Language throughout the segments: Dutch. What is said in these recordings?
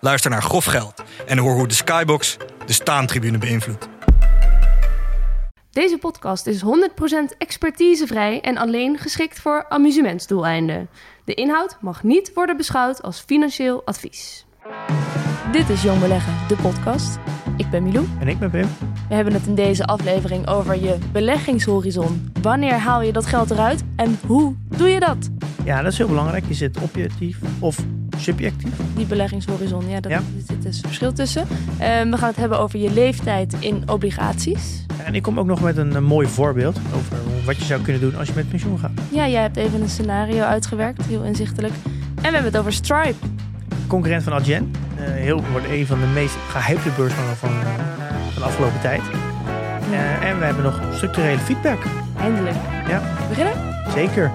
Luister naar Grof Geld en hoor hoe de Skybox de staantribune beïnvloedt. Deze podcast is 100% expertisevrij en alleen geschikt voor amusementsdoeleinden. De inhoud mag niet worden beschouwd als financieel advies. Dit is Jong Beleggen, de podcast. Ik ben Milou. En ik ben Pim. We hebben het in deze aflevering over je beleggingshorizon. Wanneer haal je dat geld eruit en hoe doe je dat? Ja, dat is heel belangrijk. Is het objectief of subjectief? Die beleggingshorizon, ja, daar Ja. zit dus verschil tussen. Ehm, we gaan het hebben over je leeftijd in obligaties. En ik kom ook nog met een, eh, mooi voorbeeld over wat je zou kunnen doen als je met pensioen gaat. Ja, jij hebt even een scenario uitgewerkt, heel inzichtelijk. En we hebben het over Stripe. Concurrent van Adyen. eh, heel, wordt een van de meest gehypte beurs van, van, de afgelopen tijd. Eh, en we hebben nog structurele feedback. Eindelijk. Ja. Beginnen? Zeker.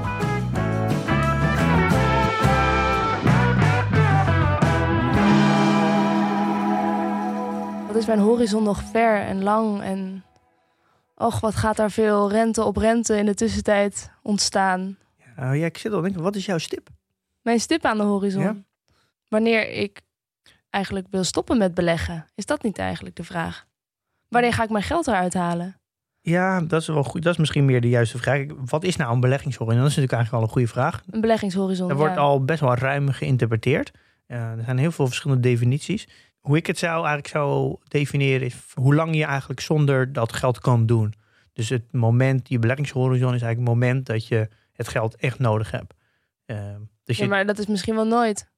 Wat is mijn horizon nog ver en lang en... Och, wat gaat daar veel rente op rente in de tussentijd ontstaan. Nou ja, ik zit al denken, wat is jouw stip? Mijn stip aan de horizon. Ja. Wanneer ik eigenlijk wil stoppen met beleggen. Is dat niet eigenlijk de vraag? Wanneer ga ik mijn geld eruit halen? Ja, dat is wel goed. Dat is misschien meer de juiste vraag. Wat is nou een beleggingshorizon? Dat is natuurlijk eigenlijk al een goede vraag. Een beleggingshorizon. Er wordt ja. al best wel ruim geïnterpreteerd. Er zijn heel veel verschillende definities. Hoe ik het zou eigenlijk zou definiëren is hoe lang je eigenlijk zonder dat geld kan doen. Dus het moment, je beleggingshorizon is eigenlijk het moment dat je het geld echt nodig hebt. Eh, dus Ja, je, maar dat is misschien wel nooit.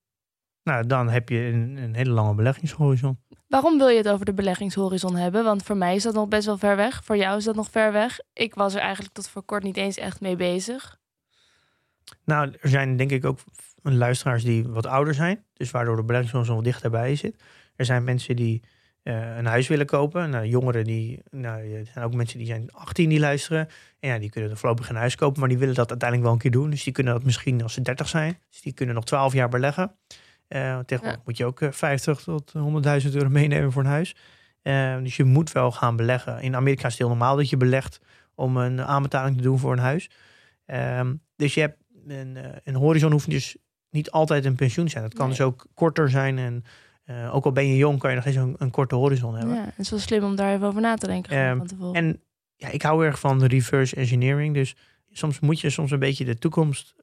Nou, dan heb je een, een hele lange beleggingshorizon. Waarom wil je het over de beleggingshorizon hebben? Want voor mij is dat nog best wel ver weg. Voor jou is dat nog ver weg. Ik was er eigenlijk tot voor kort niet eens echt mee bezig. Nou, er zijn denk ik ook luisteraars die wat ouder zijn. Dus waardoor de beleggingshorizon wat dichterbij zit. Er zijn mensen die eh, een huis willen kopen. Nou, jongeren die, nou, er zijn ook mensen die zijn 18 die luisteren. En ja, die kunnen voorlopig geen huis kopen, maar die willen dat uiteindelijk wel een keer doen. Dus die kunnen dat misschien als ze 30 zijn. Dus die kunnen nog 12 jaar beleggen. Eh tegenwoordig Ja. moet je ook eh, 50 tot 100.000 euro meenemen voor een huis. Eh, dus je moet wel gaan beleggen. In Amerika is het heel normaal dat je belegt om een aanbetaling te doen voor een huis. Ehm, dus je hebt een, eh, een horizon hoeft dus niet altijd een pensioen te zijn. Het kan Nee. dus ook korter zijn. En eh, ook al ben je jong, kan je nog eens een, een korte horizon hebben. Ja, het is wel slim om daar even over na te denken. Ehm, van. En ja, ik hou erg van reverse engineering. Dus soms moet je soms een beetje de toekomst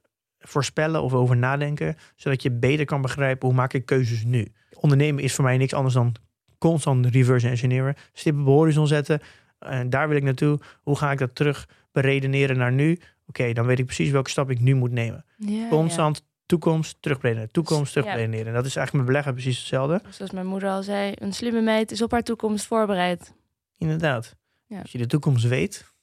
voorspellen of over nadenken. Zodat je beter kan begrijpen hoe maak ik keuzes nu. Ondernemen is voor mij niks anders dan constant reverse engineeren. Stippen op de horizon zetten. En daar wil ik naartoe. Hoe ga ik dat terug beredeneren naar nu? Oké, dan weet ik precies welke stap ik nu moet nemen. Ja, Constant toekomst, terugredeneren. Toekomst, Ja. terugredeneren. En dat is eigenlijk met beleggen precies hetzelfde. ja. Zoals mijn moeder al zei, een slimme meid is op haar toekomst voorbereid. Inderdaad. Als je de toekomst weet,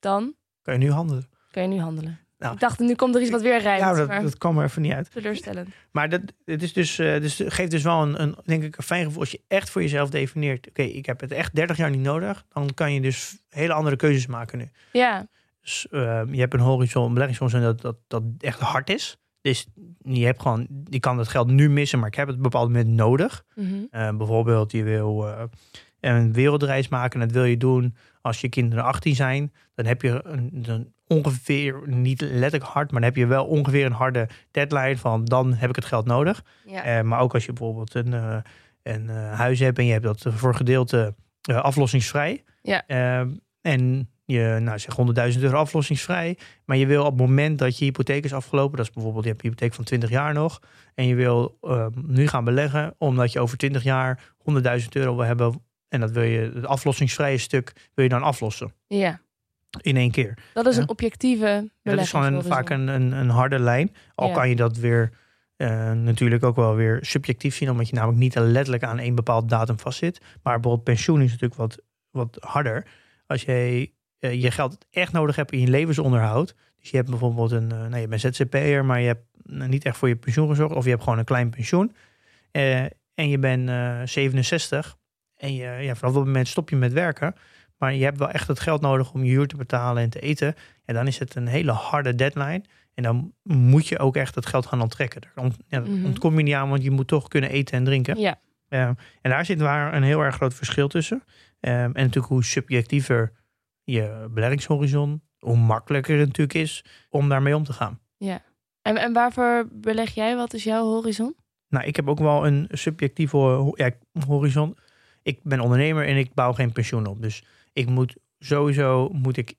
Dan kan je nu handelen. kan je nu handelen. Nou, ik dacht, nu komt er iets wat weer rijmt. ja, dat, maar dat kwam er even niet uit. teleurstellend. Maar dat, het is dus, eh, dus geeft dus wel een, een, denk ik, een fijn gevoel. Als je echt voor jezelf definieert, oké, ik heb het echt 30 jaar niet nodig. Dan kan je dus hele andere keuzes maken nu. Ja, Dus eh, je hebt een horizon, een beleggingshorizon dat, dat, dat echt hard is. Dus je hebt gewoon, je kan dat geld nu missen, maar ik heb het op een bepaald moment nodig. mhm. Eh, bijvoorbeeld, je wil eh, een wereldreis maken. En dat wil je doen als je kinderen 18 zijn. Dan heb je een, een ongeveer, niet letterlijk hard, maar dan heb je wel ongeveer een harde deadline van dan heb ik het geld nodig. ja. Eh, maar ook als je bijvoorbeeld een, eh, een eh, huis hebt en je hebt dat voor gedeelte aflossingsvrij. Ja. Eh, en je, nou zeg 100.000 euro aflossingsvrij. Maar je wil op het moment dat je hypotheek is afgelopen, dat is bijvoorbeeld je hebt een hypotheek van 20 jaar nog. En je wil eh, nu gaan beleggen omdat je over 20 jaar 100.000 euro wil hebben. En dat wil je, het aflossingsvrije stuk wil je dan aflossen. ja, In één keer. dat is Ja. een objectieve dat is gewoon een, vaak een, een, een harde lijn. Al Ja. kan je dat weer eh, natuurlijk ook wel weer subjectief zien, omdat je namelijk niet letterlijk aan één bepaald datum vastzit. Maar bijvoorbeeld pensioen is natuurlijk wat, wat harder. Als jij eh, je geld echt nodig hebt in je levensonderhoud. Dus je hebt bijvoorbeeld een, uh, nou, je bent ZZP'er, maar je hebt niet echt voor je pensioen gezorgd. Of je hebt gewoon een klein pensioen. En je bent eh, 67 en je, ja, vanaf dat moment stop je met werken, maar je hebt wel echt het geld nodig om je huur te betalen en te eten, en dan is het een hele harde deadline. En dan moet je ook echt het geld gaan onttrekken. Daar ont, ja, Mhm. ontkom je niet aan, want je moet toch kunnen eten en drinken. Ja, Ehm, en daar zit waar een heel erg groot verschil tussen. Ehm, en natuurlijk hoe subjectiever je beleggingshorizon, hoe makkelijker het natuurlijk is om daarmee om te gaan. en, en waarvoor beleg jij? Wat is jouw horizon? Nou, ik heb ook wel een subjectieve ja, horizon. Ik ben ondernemer en ik bouw geen pensioen op. Dus ik moet sowieso moet ik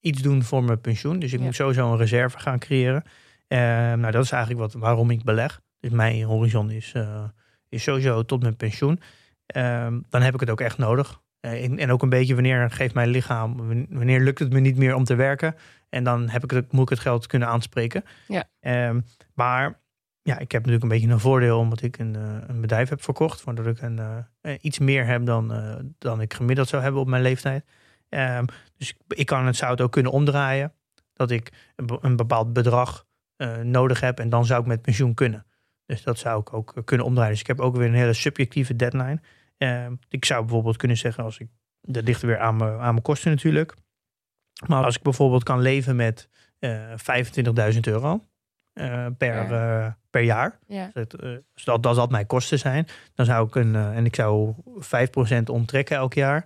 iets doen voor mijn pensioen. Dus ik Ja. moet sowieso een reserve gaan creëren. Ehm, nou, dat is eigenlijk wat, waarom ik beleg. Dus mijn horizon is, eh, is sowieso tot mijn pensioen. Ehm, dan heb ik het ook echt nodig. Eh, en, en ook een beetje wanneer geeft mijn lichaam, wanneer lukt het me niet meer om te werken. En dan heb ik het, moet ik het geld kunnen aanspreken. Ja. Ehm, maar ja, ik heb natuurlijk een beetje een voordeel omdat ik een, eh, een bedrijf heb verkocht. Waardoor ik een, eh, eh, iets meer heb dan, dan ik gemiddeld zou hebben op mijn leeftijd. Ehm, dus ik, kan het, zou het ook kunnen omdraaien. Dat ik een, be- een bepaald bedrag nodig heb en dan zou ik met pensioen kunnen. Dus dat zou ik ook kunnen omdraaien. Dus ik heb ook weer een hele subjectieve deadline. Ehm, ik zou bijvoorbeeld kunnen zeggen als ik, dat ligt weer aan mijn, aan mijn kosten natuurlijk. Maar als ik bijvoorbeeld kan leven met eh 25.000 euro eh, per, Ja. eh, per jaar. Ja. Dat, eh, dus dat, dat dat mijn kosten zijn. Dan zou ik een, en ik zou 5% onttrekken elk jaar.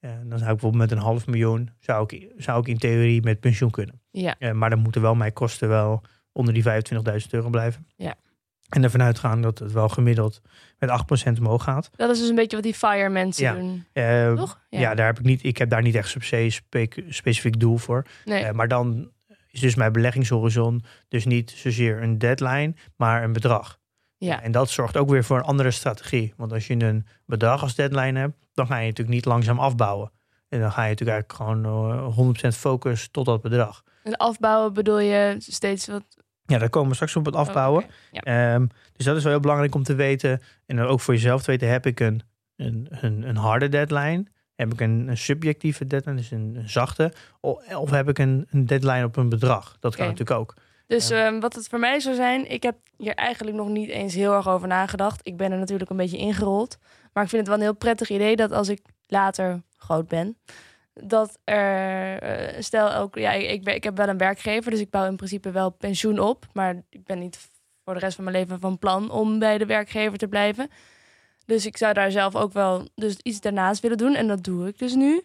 En dan zou ik bijvoorbeeld met een half miljoen, zou ik, zou ik in theorie met pensioen kunnen. Ja. Maar dan moeten wel mijn kosten wel onder die 25.000 euro blijven. Ja. En ervan uitgaan dat het wel gemiddeld met 8% omhoog gaat. Dat is dus een beetje wat die fire mensen Ja. doen, toch? ja. daar heb ik niet, ik heb daar niet echt spe- spe- specifiek doel voor. Nee. Maar dan is dus mijn beleggingshorizon dus niet zozeer een deadline, maar een bedrag. ja. En dat zorgt ook weer voor een andere strategie. Want als je een bedrag als deadline hebt, dan ga je natuurlijk niet langzaam afbouwen. En dan ga je natuurlijk eigenlijk gewoon eh, 100% focus tot dat bedrag. En afbouwen bedoel je steeds wat... Ja, daar komen we straks op het afbouwen. Oh. Ja. Ehm, dus dat is wel heel belangrijk om te weten. En dan ook voor jezelf te weten, heb ik een, een, een, een harde deadline? Heb ik een, een subjectieve deadline, dus een, een zachte? Of, of heb ik een, een deadline op een bedrag? Dat kan natuurlijk ook. Dus Ja. ehm, wat het voor mij zou zijn, ik heb hier eigenlijk nog niet eens heel erg over nagedacht. Ik ben er natuurlijk een beetje ingerold. Maar ik vind het wel een heel prettig idee dat als ik later groot ben, dat er, eh, stel ook, ja, ik, ik heb wel een werkgever, dus ik bouw in principe wel pensioen op. Maar ik ben niet voor de rest van mijn leven van plan om bij de werkgever te blijven. Dus ik zou daar zelf ook wel dus iets daarnaast willen doen. En dat doe ik dus nu.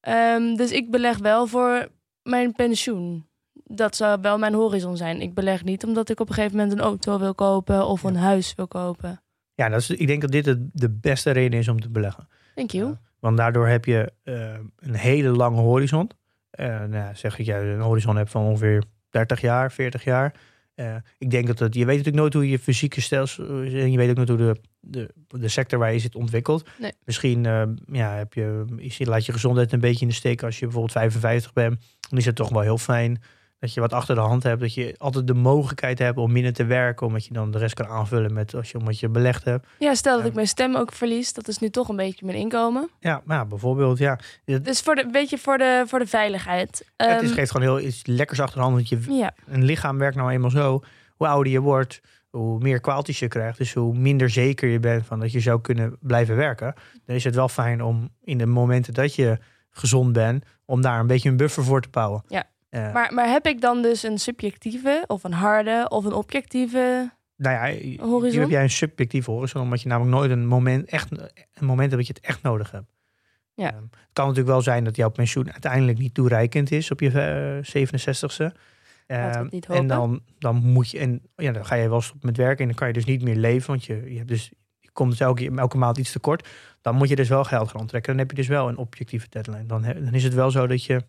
Ehm, dus ik beleg wel voor mijn pensioen. Dat zou wel mijn horizon zijn. Ik beleg niet omdat ik op een gegeven moment een auto wil kopen of een huis wil kopen. Ja, dat is, ik denk dat dit het, de beste reden is om te beleggen. Thank you. Want daardoor heb je eh, een hele lange horizon. Eh, nou, zeg dat jij een horizon hebt van ongeveer 30 jaar, 40 jaar. Eh, ik denk dat het, je weet natuurlijk nooit hoe je fysieke stelsel, en je weet ook nooit hoe de, de, de sector waar je zit ontwikkelt. Nee. Misschien eh, ja, heb je, is- laat je gezondheid een beetje in de steek als je bijvoorbeeld 55 bent. Dan is het toch wel heel fijn dat je wat achter de hand hebt. Dat je altijd de mogelijkheid hebt om minder te werken, omdat je dan de rest kan aanvullen met als je, omdat je belegd hebt. Ja, stel dat ik mijn stem ook verlies. Dat is nu toch een beetje mijn inkomen. Ja, maar ja, bijvoorbeeld, ja. Dus voor de, een beetje voor de, voor de veiligheid. het is, Ehm, geeft gewoon heel iets lekkers achter de hand. Want je, ja, een lichaam werkt nou eenmaal zo. Hoe ouder je wordt, hoe meer kwaaltjes je krijgt. Dus hoe minder zeker je bent van dat je zou kunnen blijven werken. Dan is het wel fijn om in de momenten dat je gezond bent, om daar een beetje een buffer voor te bouwen. Ja. Eh, maar, maar heb ik dan dus een subjectieve of een harde of een objectieve... nou ja, hier Horizon? heb jij een subjectieve horizon, omdat je namelijk nooit een moment, echt, een moment hebt dat je het echt nodig hebt. Ja. Eh, het kan natuurlijk wel zijn dat jouw pensioen uiteindelijk niet toereikend is op je eh, 67ste. Eh, niet en dan, dan moet je, en ja, dan ga je wel stoppen met werken en dan kan je dus niet meer leven, want je, je hebt dus je komt dus elke, elke maand iets tekort. Dan moet je dus wel geld gaan onttrekken. Dan heb je dus wel een objectieve deadline. Dan, dan is het wel zo dat je,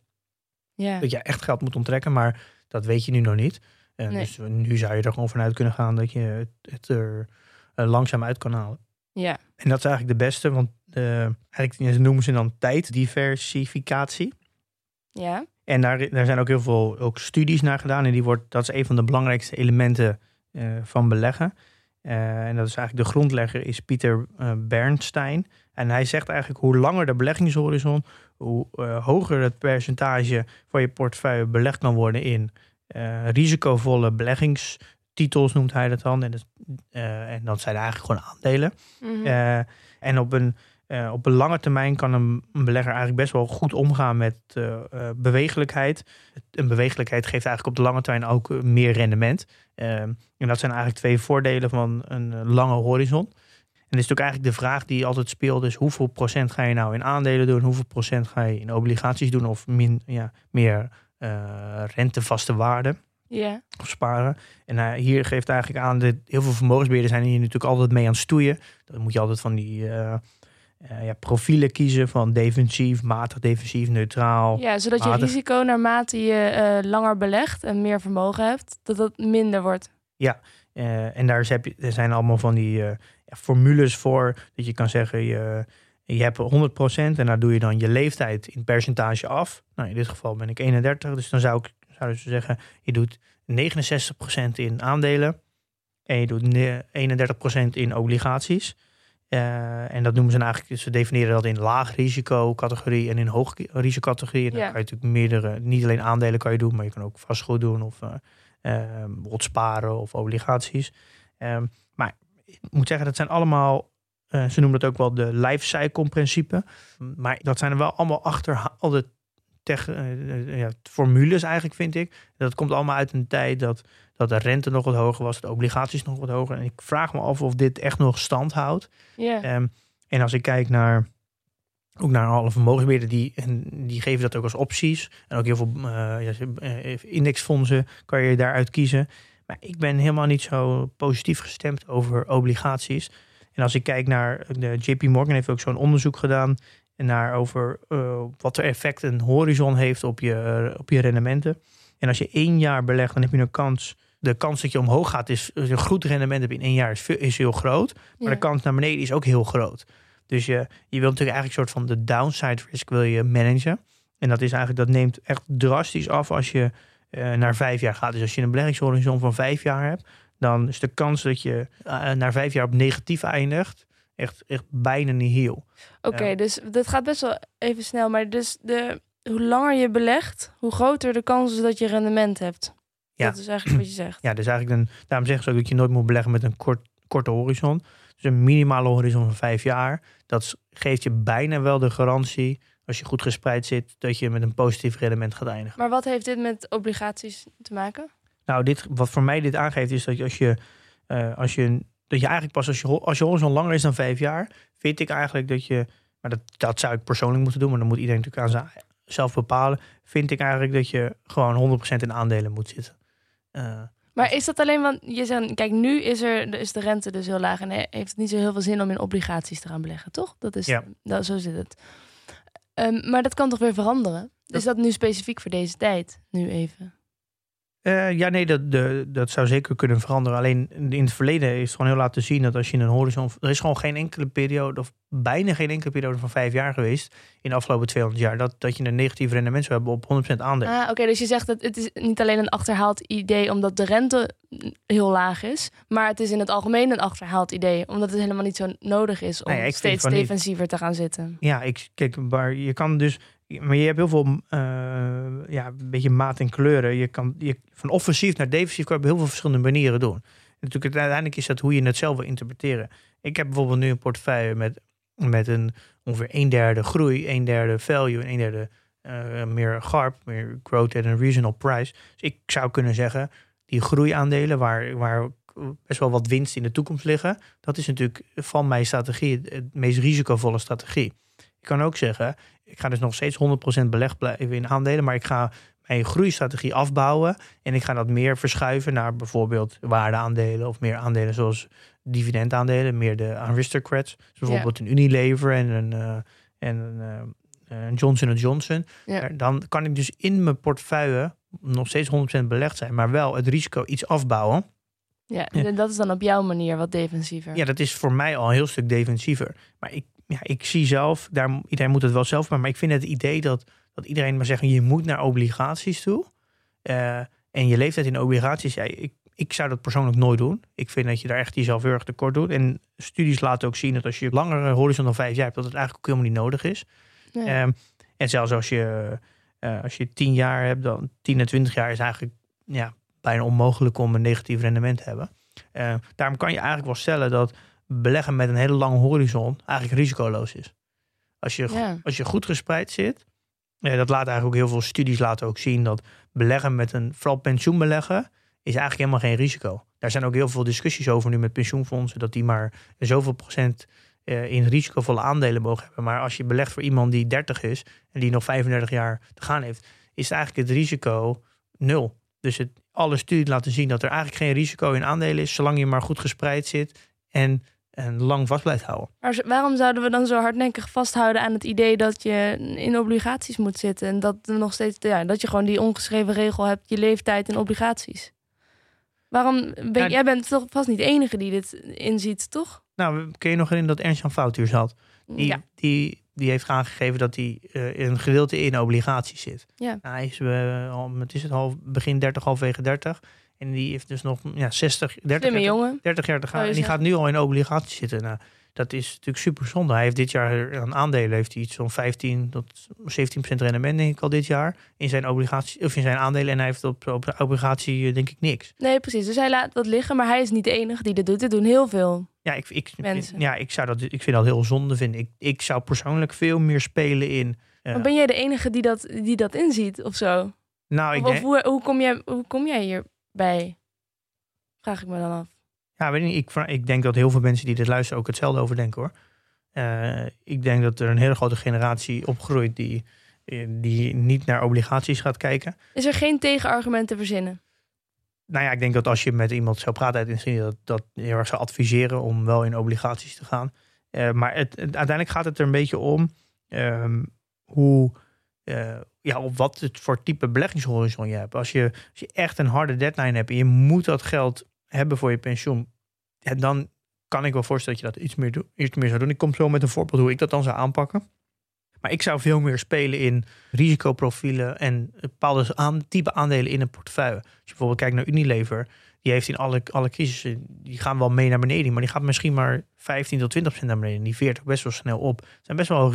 Ja. dat je echt geld moet onttrekken, maar dat weet je nu nog niet. Nee. Dus nu zou je er gewoon vanuit kunnen gaan dat je het, het er eh, langzaam uit kan halen. ja. En dat is eigenlijk de beste, want eh, eigenlijk noemen ze dan tijddiversificatie. Ja. En daar, daar zijn ook heel veel ook studies naar gedaan. En die wordt, dat is een van de belangrijkste elementen eh, van beleggen. Eh, en dat is eigenlijk de grondlegger is Pieter eh, Bernstein. En hij zegt eigenlijk hoe langer de beleggingshorizon, hoe hoger het percentage van je portefeuille belegd kan worden in risicovolle titels noemt hij dat dan. En, dat, en dat zijn eigenlijk gewoon aandelen. Mhm. En op een, eh, op een lange termijn kan een, een belegger eigenlijk best wel goed omgaan met eh, bewegelijkheid. Een bewegelijkheid geeft eigenlijk op de lange termijn ook meer rendement. Eh, en dat zijn eigenlijk twee voordelen van een lange horizon. En dat is natuurlijk eigenlijk de vraag die altijd speelt. Dus hoeveel procent ga je nou in aandelen doen? Hoeveel procent ga je in obligaties doen? Of min, ja, meer rentevaste waarde? Ja. of sparen. En eh, hier geeft eigenlijk aan dat heel veel vermogensbeheerders zijn hier natuurlijk altijd mee aan het stoeien. Dan moet je altijd van die eh, ja, profielen kiezen van defensief, matig defensief, neutraal. ja, zodat je risico naarmate je eh, langer belegt en meer vermogen hebt, dat dat minder wordt. Eh, en daar heb je, er zijn allemaal van die ja, formules voor dat je kan zeggen je, je hebt 100% en daar doe je dan je leeftijd in percentage af. Nou, in dit geval ben ik 31, dus dan zou ik zouden ze zeggen je doet 69% in aandelen en je doet ne- 31% in obligaties. Eh, en dat noemen ze nou eigenlijk, ze definiëren dat in laag risico categorie en in hoog risico categorie. En dan Ja. kan je natuurlijk meerdere, niet alleen aandelen kan je doen, maar je kan ook vastgoed doen of bijvoorbeeld sparen of obligaties. Ehm, maar ik moet zeggen, dat zijn allemaal, eh, ze noemen dat ook wel de life cycle principe. Maar dat zijn er wel allemaal achterhaalde tech, eh, eh, ja, formules eigenlijk, vind ik. Dat komt allemaal uit een tijd dat, dat de rente nog wat hoger was, de obligaties nog wat hoger. En ik vraag me af of dit echt nog stand houdt. Ehm, en als ik kijk naar ook naar alle vermogensbeheerders, die, en die geven dat ook als opties. En ook heel veel eh, eh, indexfondsen kan je daaruit kiezen. Maar ik ben helemaal niet zo positief gestemd over obligaties. En als ik kijk naar de JP Morgan heeft ook zo'n onderzoek gedaan naar over eh, wat er effect een horizon heeft op je, op je rendementen. En als je één jaar belegt, dan heb je een kans. De kans dat je omhoog gaat, is een goed rendement heb je in één jaar is, is heel groot. Maar Ja. de kans naar beneden is ook heel groot. Dus je, je wilt natuurlijk eigenlijk een soort van de downside risk wil je managen. En dat is eigenlijk, dat neemt echt drastisch af als je eh, naar vijf jaar gaat. Dus als je een beleggingshorizon van vijf jaar hebt, dan is de kans dat je eh, na vijf jaar op negatief eindigt, echt, echt bijna niet heel. Oké, dus dat gaat best wel even snel. Maar dus de, hoe langer je belegt, hoe groter de kans is dat je rendement hebt. Ja. Dat is eigenlijk wat je zegt. Ja, dus eigenlijk een, daarom zeggen ze ook dat je nooit moet beleggen met een kort, korte horizon. Dus een minimale horizon van vijf jaar. Dat geeft je bijna wel de garantie, als je goed gespreid zit, dat je met een positief rendement gaat eindigen. Maar wat heeft dit met obligaties te maken? Nou, dit, wat voor mij dit aangeeft, is dat je als je, eh, als je, dat je eigenlijk pas als je, als je horizon langer is dan vijf jaar, vind ik eigenlijk dat je, maar dat, dat zou ik persoonlijk moeten doen, maar dan moet iedereen natuurlijk aan zichzelf bepalen. Vind ik eigenlijk dat je gewoon 100% in aandelen moet zitten. Eh, Maar is dat alleen want je zegt, kijk, nu is, er, is de rente dus heel laag en he- heeft het niet zo heel veel zin om in obligaties te gaan beleggen, toch? Dat is, Ja. dat, zo zit het. Ehm, maar dat kan toch weer veranderen? Is dat nu specifiek voor deze tijd? Nu even. Eh, ja, nee, dat, de, dat zou zeker kunnen veranderen. Alleen in het verleden is het gewoon heel laten zien dat als je een horizon. Er is gewoon geen enkele periode, of bijna geen enkele periode van vijf jaar geweest. in de afgelopen 200 jaar. dat, dat je een negatief rendement zou hebben op 100% aandelen. Ah, Oké, dus je zegt dat het is niet alleen een achterhaald idee omdat de rente heel laag is, maar het is in het algemeen een achterhaald idee omdat het helemaal niet zo nodig is om Nee, ik vind steeds niet. defensiever te gaan zitten. Ja, ik, kijk, maar je kan dus. Maar je hebt heel veel, eh, ja, een beetje maat en kleuren. Je kan je, van offensief naar defensief kan je op heel veel verschillende manieren doen. Natuurlijk, uiteindelijk is dat hoe je het zelf wil interpreteren. Ik heb bijvoorbeeld nu een portefeuille met, met een ongeveer een derde groei, een derde value en een derde eh, meer GARP, meer growth at a reasonable price. Dus ik zou kunnen zeggen, die groeiaandelen waar, waar best wel wat winst in de toekomst liggen, dat is natuurlijk van mijn strategie het- het meest risicovolle strategie. Ik kan ook zeggen, ik ga dus nog steeds 100% belegd blijven in aandelen, maar ik ga mijn groeistrategie afbouwen en ik ga dat meer verschuiven naar bijvoorbeeld waardeaandelen of meer aandelen zoals dividendaandelen, meer de aristocrats, dus bijvoorbeeld een Unilever en een, eh, en een, eh, een Johnson Johnson. Ja. Dan kan ik dus in mijn portefeuille nog steeds 100% belegd zijn, maar wel het risico iets afbouwen. Ja, Ja. en dat is dan op jouw manier wat defensiever. Ja, dat is voor mij al een heel stuk defensiever. Maar ik, ja, ik zie zelf, daar, iedereen moet het wel zelf maar, maar ik vind het idee dat, dat iedereen maar zegt, je moet naar obligaties toe. eh, en je leeftijd in obligaties, ja, ik, ik zou dat persoonlijk nooit doen. Ik vind dat je daar echt jezelf heel erg tekort doet. En studies laten ook zien dat als je langere horizon dan vijf jaar hebt, dat het eigenlijk ook helemaal niet nodig is. Ehm, en zelfs als je, eh, als je 10 jaar hebt, dan 10 en 20 jaar is eigenlijk ja, bijna onmogelijk om een negatief rendement te hebben. Uh, daarom kan je eigenlijk wel stellen dat beleggen met een hele lange horizon eigenlijk risicoloos is. Als je, als je goed gespreid zit, dat laat eigenlijk ook heel veel studies laten ook zien dat beleggen met een, vooral pensioenbeleggen, is eigenlijk helemaal geen risico. Daar zijn ook heel veel discussies over nu met pensioenfondsen, dat die maar zoveel procent uh, in risicovolle aandelen mogen hebben. Maar als je belegt voor iemand die 30 is en die nog 35 jaar te gaan heeft, is eigenlijk het risico nul. Dus het, alle studies laten zien dat er eigenlijk geen risico in aandelen is, zolang je maar goed gespreid zit en, en lang vast blijft houden. Maar waarom zouden we dan zo hardnekkig vasthouden aan het idee dat je in obligaties moet zitten en dat er nog steeds, ja, dat je gewoon die ongeschreven regel hebt, je leeftijd in obligaties? Waarom ben, jij bent toch vast niet de enige die dit inziet, toch? Nou, kun je nog herinneren dat Ernst-Jan Fout hier zat? Die, ja. die, die heeft aangegeven dat hij uh, een gedeelte in obligaties zit. Ja. Nou, hij is, uh, het is het half, begin 30, halfwege 30. En die heeft dus nog ja, 60, 30, 30, 30 jaar te gaan. En die gaat nu al in obligaties zitten. Nou, dat is natuurlijk super zonde. Hij heeft dit jaar aan aandelen heeft hij iets van 15 tot 17 procent rendement denk ik al dit jaar in zijn obligatie of in zijn aandelen en hij heeft op, op obligatie eh, denk ik niks. Nee, precies. Dus hij laat dat liggen, maar hij is niet de enige die dit doet. Dit doen heel veel. Ja, ik, ik, mensen. ja, ik zou dat ik vind dat heel zonde vinden. Ik, ik zou persoonlijk veel meer spelen in. Uh, maar ben jij de enige die dat, die dat inziet of zo? Nou, ik of, hoe, hoe, kom jij, hoe kom jij hierbij? Vraag ik me dan af. Ja, weet niet. Ik, ik denk dat heel veel mensen die dit luisteren ook hetzelfde over denken hoor. Uh, ik denk dat er een hele grote generatie opgroeit die, eh, die niet naar obligaties gaat kijken. Is er geen tegenargument te verzinnen? Nou ja, ik denk dat als je met iemand zou praten uit industrie, dat, dat heel erg zou adviseren om wel in obligaties te gaan. Uh, maar het, uiteindelijk gaat het er een beetje om um, hoe, uh, ja, op wat het voor type beleggingshorizon je hebt. Als je, als je echt een harde deadline hebt en je moet dat geld hebben voor je pensioen, en dan kan ik wel voorstellen dat je dat iets meer, do- iets meer zou doen. Ik kom zo met een voorbeeld hoe ik dat dan zou aanpakken. Maar ik zou veel meer spelen in risicoprofielen en bepaalde aan, type aandelen in een portefeuille. Als je bijvoorbeeld kijkt naar Unilever, die heeft in alle, alle crisissen, die gaan wel mee naar beneden, maar die gaat misschien maar 15 tot 20 procent naar beneden. Die veert best wel snel op. Het zijn best wel,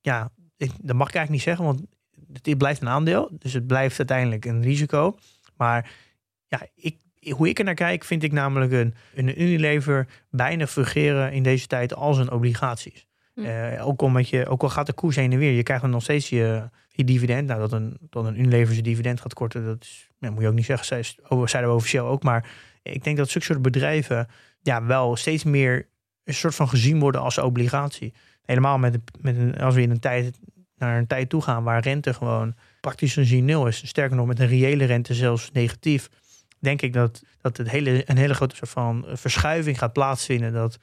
ja, dat mag ik eigenlijk niet zeggen, want het blijft een aandeel. Dus het blijft uiteindelijk een risico. Maar ja, ik hoe ik er naar kijk, vind ik namelijk een, een Unilever bijna fungeren in deze tijd als een obligaties. Hm. Uh, ook, omdat je, ook al gaat de koers heen en weer, je krijgt dan nog steeds je, je dividend. Nou, dat een, dat een Unilever zijn dividend gaat korten, dat is, moet je ook niet zeggen, zij, zeiden we officieel ook. Maar ik denk dat zulke soort bedrijven ja, wel steeds meer een soort van gezien worden als obligatie. Helemaal met, met een, als we in een tijd naar een tijd toe gaan waar rente gewoon praktisch een nul is. Sterker nog, met een reële rente zelfs negatief denk ik dat, dat het hele, een hele grote soort van verschuiving gaat plaatsvinden. Dat,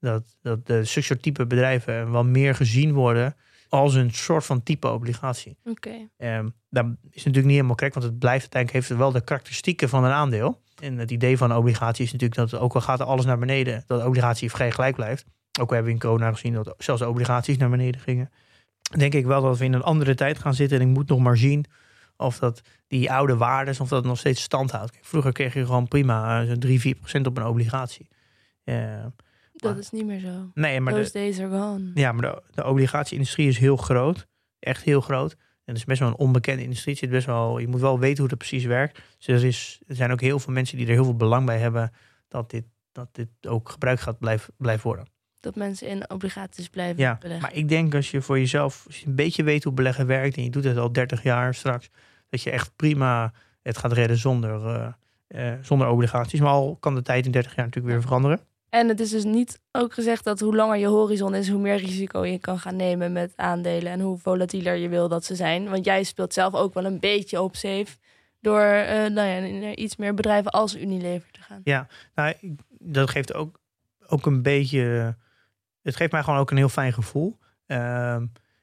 dat, dat de type bedrijven wel meer gezien worden als een soort van type obligatie. Oké. Okay. Um, dat is natuurlijk niet helemaal correct, want het blijft uiteindelijk heeft het wel de karakteristieken van een aandeel. En het idee van een obligatie is natuurlijk dat ook al gaat alles naar beneden, dat de obligatie vrij gelijk blijft. Ook hebben we in corona gezien dat zelfs de obligaties naar beneden gingen. Denk ik wel dat we in een andere tijd gaan zitten. En ik moet nog maar zien of dat die oude waardes, of dat nog steeds stand houdt. vroeger kreeg je gewoon prima uh, 3, 4 procent op een obligatie. Uh, dat is niet meer zo. Nee, maar Those de, days are gone. Ja, maar de, de obligatieindustrie is heel groot. Echt heel groot. En het is best wel een onbekende industrie. Het zit best wel, je moet wel weten hoe het precies werkt. Dus er, is, er zijn ook heel veel mensen die er heel veel belang bij hebben dat dit, dat dit ook gebruikt gaat blijven, blijven worden. Dat mensen in obligaties blijven ja, beleggen. Maar ik denk als je voor jezelf als je een beetje weet hoe beleggen werkt en je doet het al 30 jaar straks, dat je echt prima het gaat redden zonder, uh, uh, zonder obligaties. Maar al kan de tijd in 30 jaar natuurlijk weer veranderen. En het is dus niet ook gezegd dat hoe langer je horizon is, hoe meer risico je kan gaan nemen met aandelen en hoe volatieler je wil dat ze zijn. Want jij speelt zelf ook wel een beetje op safe door uh, nou ja, in iets meer bedrijven als Unilever te gaan. Ja, nou, dat geeft ook, ook een beetje. Het geeft mij gewoon ook een heel fijn gevoel. Uh,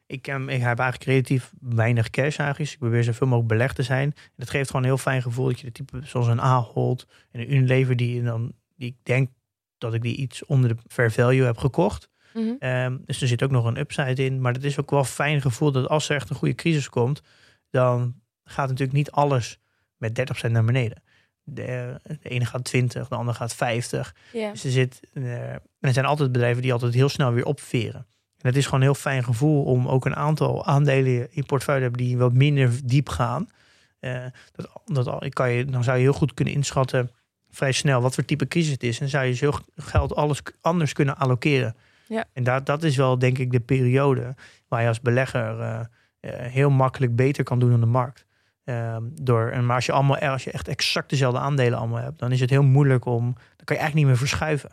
ik, um, ik heb eigenlijk relatief weinig cash eigenlijk. Dus ik probeer zoveel mogelijk belegd te zijn. En dat geeft gewoon een heel fijn gevoel dat je de type zoals een Ahold en een Unilever die dan die ik denk dat ik die iets onder de fair value heb gekocht. Mm -hmm. um, dus er zit ook nog een upside in. Maar het is ook wel een fijn gevoel dat als er echt een goede crisis komt, dan gaat natuurlijk niet alles met 30% naar beneden. De, de, ene gaat 20, de andere gaat 50. Yeah. Dus er, zit, uh, en er zijn altijd bedrijven die altijd heel snel weer opveren. En het is gewoon een heel fijn gevoel om ook een aantal aandelen in portefeuille te hebben die wat minder diep gaan. Eh, dat, dat, kan je, dan zou je heel goed kunnen inschatten vrij snel wat voor type crisis het is. En zou je zo geld alles anders kunnen allokeren. Ja. En dat, dat is wel denk ik de periode waar je als belegger eh, eh, heel makkelijk beter kan doen dan de markt. Ehm, door, en maar als je, allemaal, als je echt exact dezelfde aandelen allemaal hebt, dan is het heel moeilijk om. Dan kan je eigenlijk niet meer verschuiven.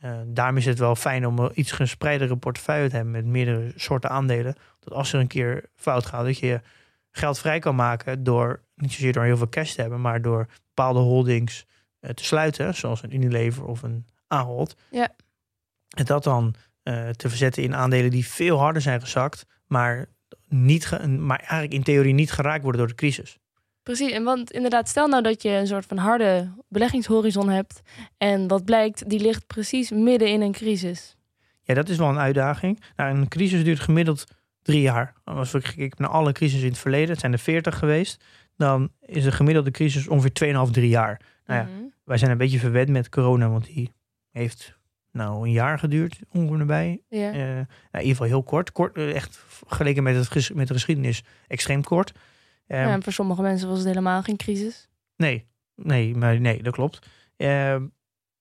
Eh, daarom is het wel fijn om een iets gespreidere portefeuille te hebben met meerdere soorten aandelen. Dat als er een keer fout gaat, dat je geld vrij kan maken door niet zozeer door heel veel cash te hebben, maar door bepaalde holdings eh, te sluiten, zoals een Unilever of een Ahold. Ja. En dat dan eh, te verzetten in aandelen die veel harder zijn gezakt, maar, niet ge- maar eigenlijk in theorie niet geraakt worden door de crisis. Precies, en want inderdaad, stel nou dat je een soort van harde beleggingshorizon hebt en wat blijkt, die ligt precies midden in een crisis. Ja, dat is wel een uitdaging. Nou, een crisis duurt gemiddeld drie jaar. Als we kijken naar alle crises in het verleden, het zijn er veertig geweest, dan is de gemiddelde crisis ongeveer 2,5, drie jaar. Nou ja, Mhm. wij zijn een beetje verwend met corona, want die heeft nou een jaar geduurd ongeveer erbij. Ja. Eh, nou, in ieder geval heel kort. kort eh, echt vergeleken met, het, met de geschiedenis extreem kort. Ehm, ja, en voor sommige mensen was het helemaal geen crisis. Nee, nee, maar nee, dat klopt. Ehm,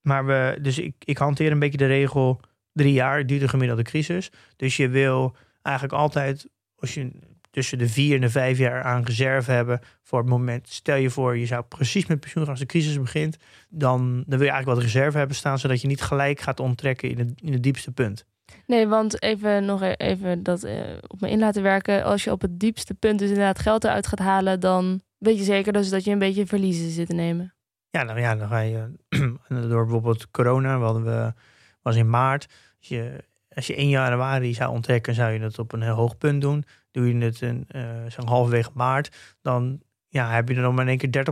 maar we, dus ik, ik hanteer een beetje de regel drie jaar duurt de gemiddelde crisis. Dus je wil eigenlijk altijd, als je tussen de vier en de vijf jaar aan reserve hebben voor het moment. Stel je voor, je zou precies met pensioen gaan als de crisis begint. Dan, dan wil je eigenlijk wat reserve hebben staan, zodat je niet gelijk gaat onttrekken in het, in het diepste punt. Nee, want even nog e- even dat eh, op me in laten werken. Als je op het diepste punt dus inderdaad geld eruit gaat halen, dan weet je zeker dus dat je een beetje verliezen zit te nemen. Ja, dan, ja, dan ga je door bijvoorbeeld corona, we hadden we, was in maart. Als je, als je 1 januari zou onttrekken, zou je het op een heel hoog punt doen. Doe je het in, eh zo'n halverwege maart, dan ja, heb je er dan maar in één keer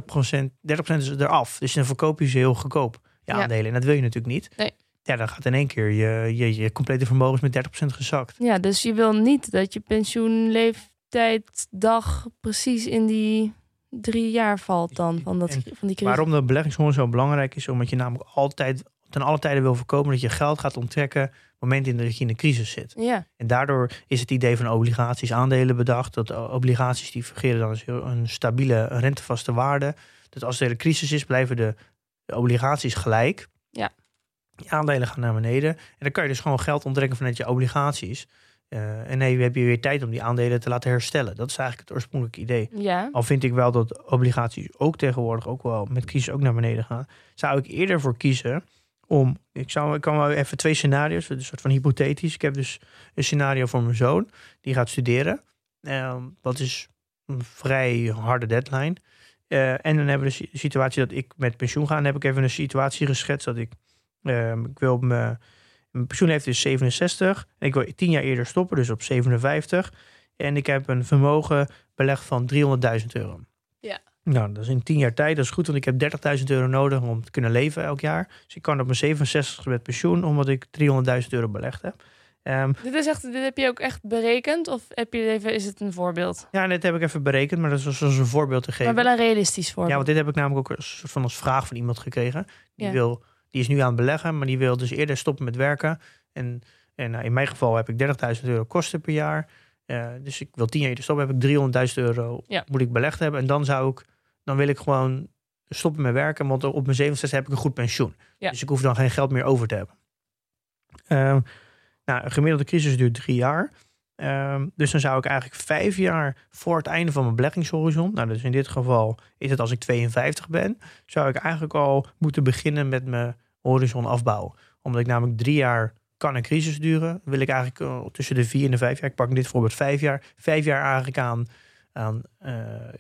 30%, 30% is eraf. Dus dan verkoop je ze heel goedkoop, je Ja. aandelen. En dat wil je natuurlijk niet. Nee. Ja, dan gaat in één keer je, je, je complete vermogens met 30% gezakt. Ja, dus je wil niet dat je pensioenleeftijd dag precies in die drie jaar valt dan van, dat, En van die crisis. Waarom de beleggingshorizon zo belangrijk is, omdat je namelijk altijd, ten alle tijden wil voorkomen dat je geld gaat onttrekken op het moment in dat je in een crisis zit. Ja, En daardoor is het idee van obligaties, aandelen bedacht. Dat obligaties die fungeren dan een stabiele rentevaste waarde. Dat als er een crisis is, blijven de, de obligaties gelijk. Ja. Die aandelen gaan naar beneden. En dan kan je dus gewoon geld onttrekken vanuit je obligaties. Eh, en nee, heb je weer tijd om die aandelen te laten herstellen. Dat is eigenlijk het oorspronkelijke idee. ja. Al vind ik wel dat obligaties ook tegenwoordig ook wel met crisis ook naar beneden gaan. Zou ik eerder voor kiezen om. Ik, zou, ik kan wel even twee scenario's, een soort van hypothetisch. Ik heb dus een scenario voor mijn zoon. Die gaat studeren. Ehm, dat is een vrij harde deadline. Eh, en dan hebben we de si- situatie dat ik met pensioen ga. Dan heb ik even een situatie geschetst dat ik. ehm, ik wil mijn, mijn pensioen heeft dus 67. En ik wil tien jaar eerder stoppen, dus op 57. En ik heb een vermogen belegd van 300.000 euro. Ja. Nou, dat is in tien jaar tijd. Dat is goed, want ik heb 30.000 euro nodig om te kunnen leven elk jaar. Dus ik kan op mijn 67 met pensioen, omdat ik 300.000 euro belegd heb. Ehm, Dit, is echt, dit heb je ook echt berekend of heb je even, is het een voorbeeld? ja, net heb ik even berekend, maar dat is als als een voorbeeld te geven. Maar wel een realistisch voorbeeld. Ja, want dit heb ik namelijk ook soort van als vraag van iemand gekregen. Die, Ja. wil, die is nu aan het beleggen, maar die wil dus eerder stoppen met werken. En, en nou, in mijn geval heb ik 30.000 euro kosten per jaar. Eh, dus ik wil 10 jaar eerder stoppen, heb ik 300.000 euro Ja. moet ik belegd hebben. En dan zou ik, dan wil ik gewoon stoppen met werken, want op mijn 67 heb ik een goed pensioen. Ja. Dus ik hoef dan geen geld meer over te hebben. Ehm, nou, een gemiddelde crisis duurt drie jaar. Ehm, dus dan zou ik eigenlijk vijf jaar voor het einde van mijn beleggingshorizon, nou dus in dit geval is het als ik 52 ben, zou ik eigenlijk al moeten beginnen met mijn horizon afbouwen. Omdat ik namelijk drie jaar kan een crisis duren, wil ik eigenlijk eh, tussen de vier en de vijf jaar, ik pak in dit voorbeeld vijf jaar, vijf jaar eigenlijk aan, aan eh,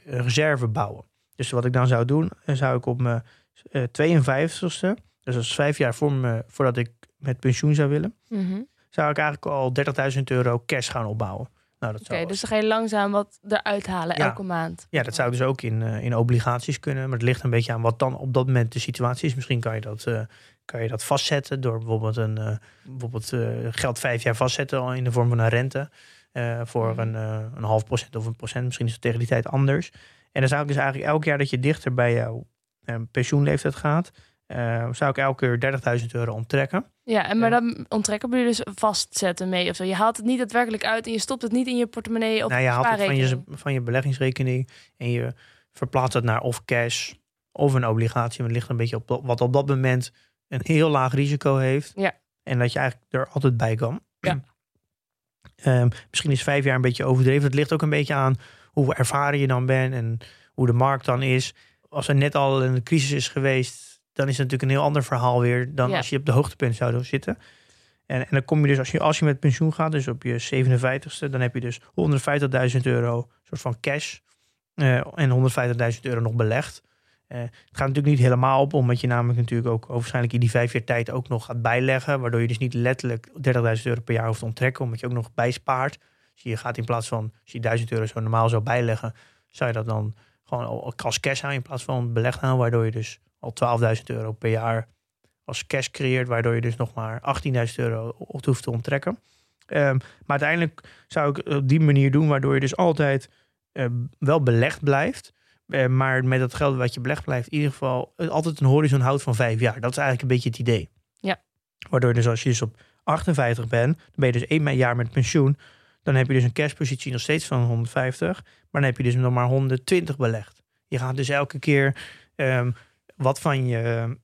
een reserve bouwen. Dus wat ik dan zou doen, zou ik op mijn eh 52ste, dus dat is vijf jaar voor me, voordat ik met pensioen zou willen, Mhm. Zou ik eigenlijk al 30.000 euro cash gaan opbouwen. Nou, Oké, dus dan ga je langzaam wat eruit halen Ja. elke maand. ja, dat zou dus ook in, eh, in obligaties kunnen. Maar het ligt een beetje aan wat dan op dat moment de situatie is. Misschien kan je dat, eh, kan je dat vastzetten door bijvoorbeeld, een, eh, bijvoorbeeld geld vijf jaar vastzetten al in de vorm van een rente. voor Mhm. een, een half procent of een procent. Misschien is het tegen die tijd anders. En dan zou ik dus eigenlijk elk jaar dat je dichter bij jouw pensioenleeftijd gaat, zou ik elke keer 30.000 euro onttrekken. Ja, en maar Ja. dan ontrekken bedoel je dus vastzetten mee of zo. Je haalt het niet daadwerkelijk uit en je stopt het niet in je portemonnee of nou, je haalt het van je, van je beleggingsrekening en je verplaats dat naar of cash of een obligatie. Maar het ligt een beetje op wat op dat moment een heel laag risico heeft. Ja. En dat je eigenlijk er altijd bij kan. Ja. Ehm, misschien is vijf jaar een beetje overdreven. Het ligt ook een beetje aan hoe ervaren je dan bent en hoe de markt dan is. Als er net al een crisis is geweest, dan is het natuurlijk een heel ander verhaal weer dan Ja. als je op de hoogtepunt zou zitten. En, en dan kom je dus, als je, als je met pensioen gaat, dus op je 57ste, dan heb je dus 150.000 euro soort van cash eh, en 150.000 euro nog belegd. Eh, het gaat natuurlijk niet helemaal op, omdat je namelijk natuurlijk ook waarschijnlijk in die vijf jaar tijd ook nog gaat bijleggen. Waardoor je dus niet letterlijk 30.000 euro per jaar hoeft te onttrekken, omdat je ook nog bijspaart. Dus je gaat in plaats van, als je 1000 euro zo normaal zou bijleggen, zou je dat dan gewoon al als cash houden in plaats van belegd houden. Waardoor je dus al 12.000 euro per jaar als cash creëert, waardoor je dus nog maar 18.000 euro op hoeft te onttrekken. Ehm, maar uiteindelijk zou ik op die manier doen, waardoor je dus altijd eh, wel belegd blijft. Eh, maar met dat geld wat je belegd blijft, in ieder geval eh, altijd een horizon houdt van vijf jaar. Dat is eigenlijk een beetje het idee. Ja. Waardoor dus als je dus op 58 bent, dan ben je dus één jaar met pensioen. Dan heb je dus een cashpositie nog steeds van 150. Maar dan heb je dus nog maar 120 belegd. Je gaat dus elke keer ehm, wat van je,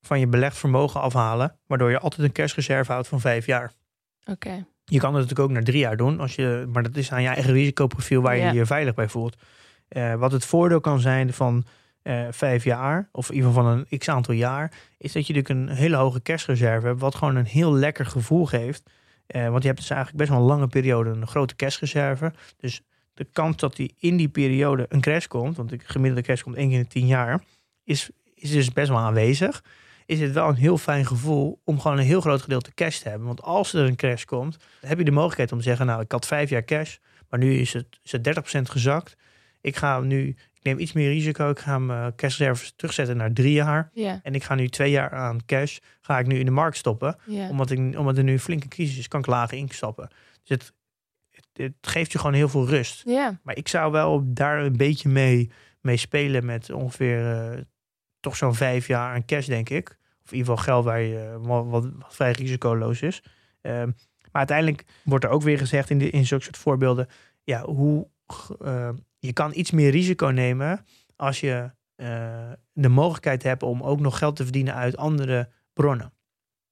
van je belegd vermogen afhalen. Waardoor je altijd een cashreserve houdt van vijf jaar. Oké. Je kan het natuurlijk ook naar drie jaar doen. Als je, maar dat is aan je eigen risicoprofiel waar je Ja. je veilig bij voelt. Eh, wat het voordeel kan zijn van eh, vijf jaar, of in ieder geval van een x aantal jaar, is dat je natuurlijk een hele hoge cashreserve hebt, wat gewoon een heel lekker gevoel geeft. Eh, want je hebt dus eigenlijk best wel een lange periode een grote cashreserve. Dus de kans dat die in die periode een crash komt, want de gemiddelde crash komt één keer in de tien jaar, is, is dus best wel aanwezig. Is het wel een heel fijn gevoel om gewoon een heel groot gedeelte cash te hebben. Want als er een crash komt, heb je de mogelijkheid om te zeggen, nou ik had vijf jaar cash, maar nu is het, is het 30% gezakt. Ik ga nu, ik neem iets meer risico. Ik ga mijn cashreserves terugzetten naar drie jaar. Ja. En ik ga nu twee jaar aan cash, ga ik nu in de markt stoppen. Omdat, ik, omdat er nu een flinke crisis is, kan ik lager instappen. Dus het, het, geeft je gewoon heel veel rust. Maar ik zou wel daar een beetje mee, mee spelen met ongeveer eh, toch zo'n vijf jaar aan cash, denk ik. Of in ieder geval geld waar je, wat, vrij risicoloos is. Ehm, maar uiteindelijk wordt er ook weer gezegd in, de, in zulke soort voorbeelden... Ja, hoe, eh, je kan iets meer risico nemen als je eh, de mogelijkheid hebt om ook nog geld te verdienen uit andere bronnen.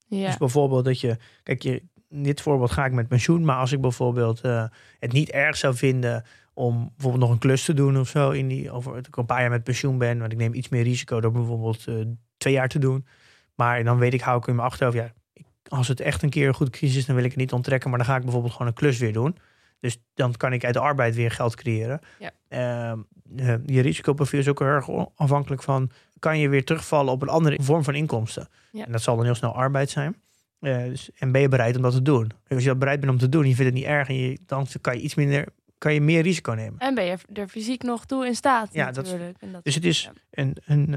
Ja. Dus bijvoorbeeld dat je, kijk, je, dit voorbeeld ga ik met pensioen, maar als ik bijvoorbeeld eh, het niet erg zou vinden om bijvoorbeeld nog een klus te doen of zo, in die, over dat ik een paar jaar met pensioen ben, want ik neem iets meer risico door bijvoorbeeld eh, twee jaar te doen. Maar dan weet ik, hou ik in mijn achterhoofd, ja, ik, als het echt een keer een goede crisis is, dan wil ik het niet onttrekken, maar dan ga ik bijvoorbeeld gewoon een klus weer doen. Dus dan kan ik uit de arbeid weer geld creëren. Ja. Ehm, eh, je risicoprofiel is ook heel erg afhankelijk van, kan je weer terugvallen op een andere vorm van inkomsten? Ja. En dat zal dan heel snel arbeid zijn. Eh, dus, en ben je bereid om dat te doen? Als je dat bereid bent om te doen, en je vindt het niet erg en je, dan kan je iets minder, kan je meer risico nemen. En ben je er fysiek nog toe in staat Ja, dat. En dat Dus het is een, een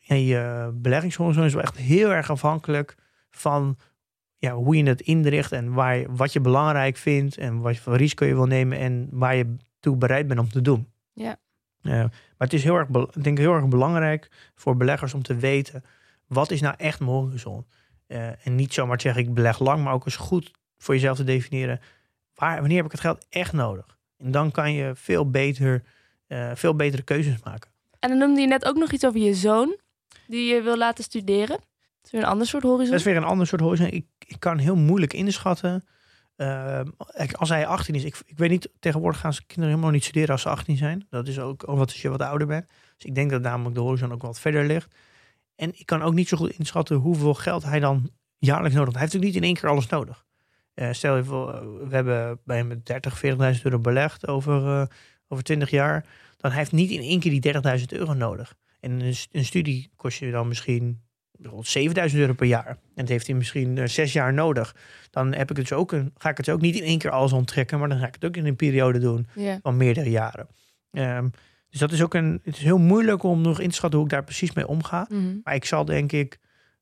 ja, je beleggingshorizon is wel echt heel erg afhankelijk van ja, hoe je het inricht en waar je, wat je belangrijk vindt en wat voor risico je wil nemen en waar je toe bereid bent om te doen. Ja. Eh, maar het is heel erg, bel- ik denk heel erg belangrijk voor beleggers om te weten wat is nou echt mijn horizon. Eh, en niet zomaar zeggen ik beleg lang, maar ook eens goed voor jezelf te definiëren waar, wanneer heb ik het geld echt nodig. En dan kan je veel beter, eh, veel betere keuzes maken. En dan noemde je net ook nog iets over je zoon, die je wil laten studeren. Dat is weer een ander soort horizon. Dat is weer een ander soort horizon. Ik, ik kan heel moeilijk inschatten. Kijk, als hij 18 is, ik, ik weet niet, tegenwoordig gaan ze kinderen helemaal niet studeren als ze 18 zijn. Dat is ook omdat je wat ouder bent. Dus ik denk dat namelijk de horizon ook wat verder ligt. En ik kan ook niet zo goed inschatten hoeveel geld hij dan jaarlijks nodig heeft. Hij heeft natuurlijk niet in één keer alles nodig. Eh, stel je voor, we hebben bij hem 30, 40.000 euro belegd over, eh, over 20 jaar. Dan heeft niet in één keer die 30.000 euro nodig. En een, een studie kost je dan misschien bijvoorbeeld 7000 euro per jaar. En dat heeft hij misschien eh, zes jaar nodig. Dan heb ik het dus ook een, ga ik het ook niet in één keer alles onttrekken, maar dan ga ik het ook in een periode doen van meerdere jaren. Ehm, dus dat is ook een. Het is heel moeilijk om nog in te schatten hoe ik daar precies mee omga. Mhm. Maar ik zal denk ik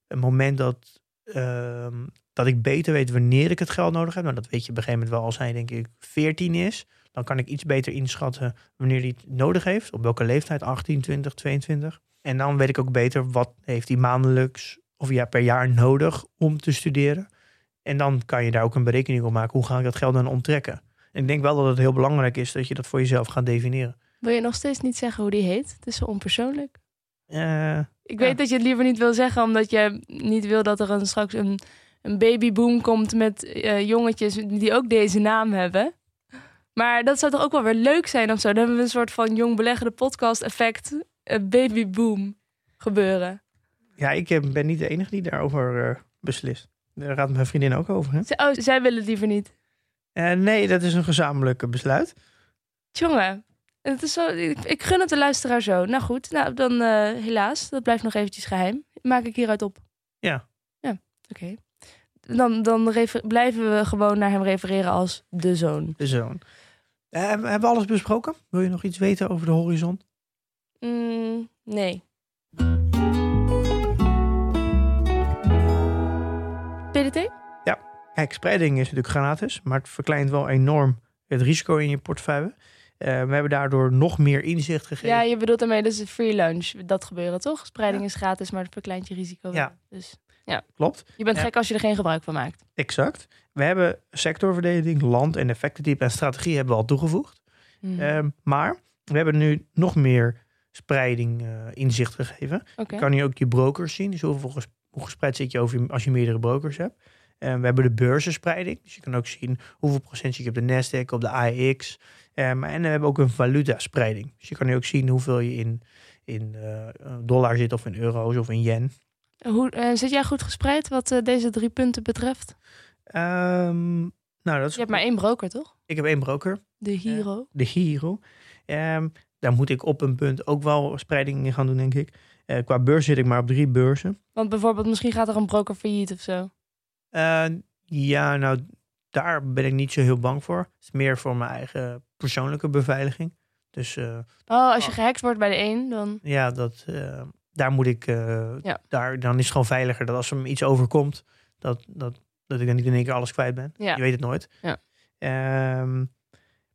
een moment dat, ehm, dat ik beter weet wanneer ik het geld nodig heb. Nou, dat weet je op een gegeven moment wel als hij denk ik 14 is. Dan kan ik iets beter inschatten wanneer hij het nodig heeft. Op welke leeftijd, 18, 20, 22. En dan weet ik ook beter wat heeft hij maandelijks of ja, per jaar nodig om te studeren. En dan kan je daar ook een berekening op maken. Hoe ga ik dat geld dan onttrekken? En ik denk wel dat het heel belangrijk is dat je dat voor jezelf gaat definiëren. Wil je nog steeds niet zeggen hoe die heet? Het is zo onpersoonlijk. Eh, Ik Ja. weet dat je het liever niet wil zeggen, omdat je niet wil dat er een, straks een, een babyboom komt met eh, jongetjes die ook deze naam hebben. Maar dat zou toch ook wel weer leuk zijn of zo? Dan hebben we een soort van jong beleggende podcast effect, eh, babyboom gebeuren. ja, ik eh, ben niet de enige die daarover beslist. Daar gaat mijn vriendin ook over. Hè? Oh, zij willen het liever niet. Nee, dat is een gezamenlijk besluit. Jongen, het is zo, ik, ik gun het de luisteraar zo. Nou goed, nou dan helaas, dat blijft nog eventjes geheim. Maak ik hieruit op. Ja. Ja, oké. Dan, dan refer- blijven we gewoon naar hem refereren als de zoon. De zoon. Eh, hebben we alles besproken? Wil je nog iets weten over de horizon? Mm, nee. PDT? Kijk, spreiding is natuurlijk gratis, maar het verkleint wel enorm het risico in je portefeuille. Eh, we hebben daardoor nog meer inzicht gegeven. Ja, je bedoelt daarmee dus free lunch. Dat gebeuren toch? Spreiding is gratis, maar het verkleint je risico. Ja. Dus Klopt, je bent Ja. gek als je er geen gebruik van maakt. exact. We hebben sectorverdeling, land en effectentype en strategie hebben we al toegevoegd. Mhm. Ehm, maar we hebben nu nog meer spreiding eh, inzicht gegeven. Oké. Je kan hier ook je brokers zien. Dus hoeveel hoe gespreid zit je over je- als je meerdere brokers hebt. En we hebben de beurzenspreiding. Dus je kan ook zien hoeveel procent zit je op de Nasdaq, op de AEX. Ehm, en we hebben ook een valutaspreiding. Dus je kan hier ook zien hoeveel je in, in eh, dollar zit of in euro's of in yen. Hoe, eh, zit jij goed gespreid wat eh, deze drie punten betreft? Ehm, nou, dat is Je hebt maar één broker, toch? Ik heb één broker, De Hero. de Hero. Ehm, daar moet ik op een punt ook wel spreiding in gaan doen, denk ik. Eh, qua beurs zit ik maar op drie beurzen. Want bijvoorbeeld, misschien gaat er een broker failliet of zo. Eh, ja, nou, daar ben ik niet zo heel bang voor. Het is meer voor mijn eigen persoonlijke beveiliging. Dus eh, Oh, als je gehackt wordt bij de een, dan... ja, dat, eh, daar moet ik. eh, Ja. daar, dan is het gewoon veiliger dat als er iets overkomt, dat, dat, dat ik dan niet in één keer alles kwijt ben. Ja. Je weet het nooit. Ja. Ehm,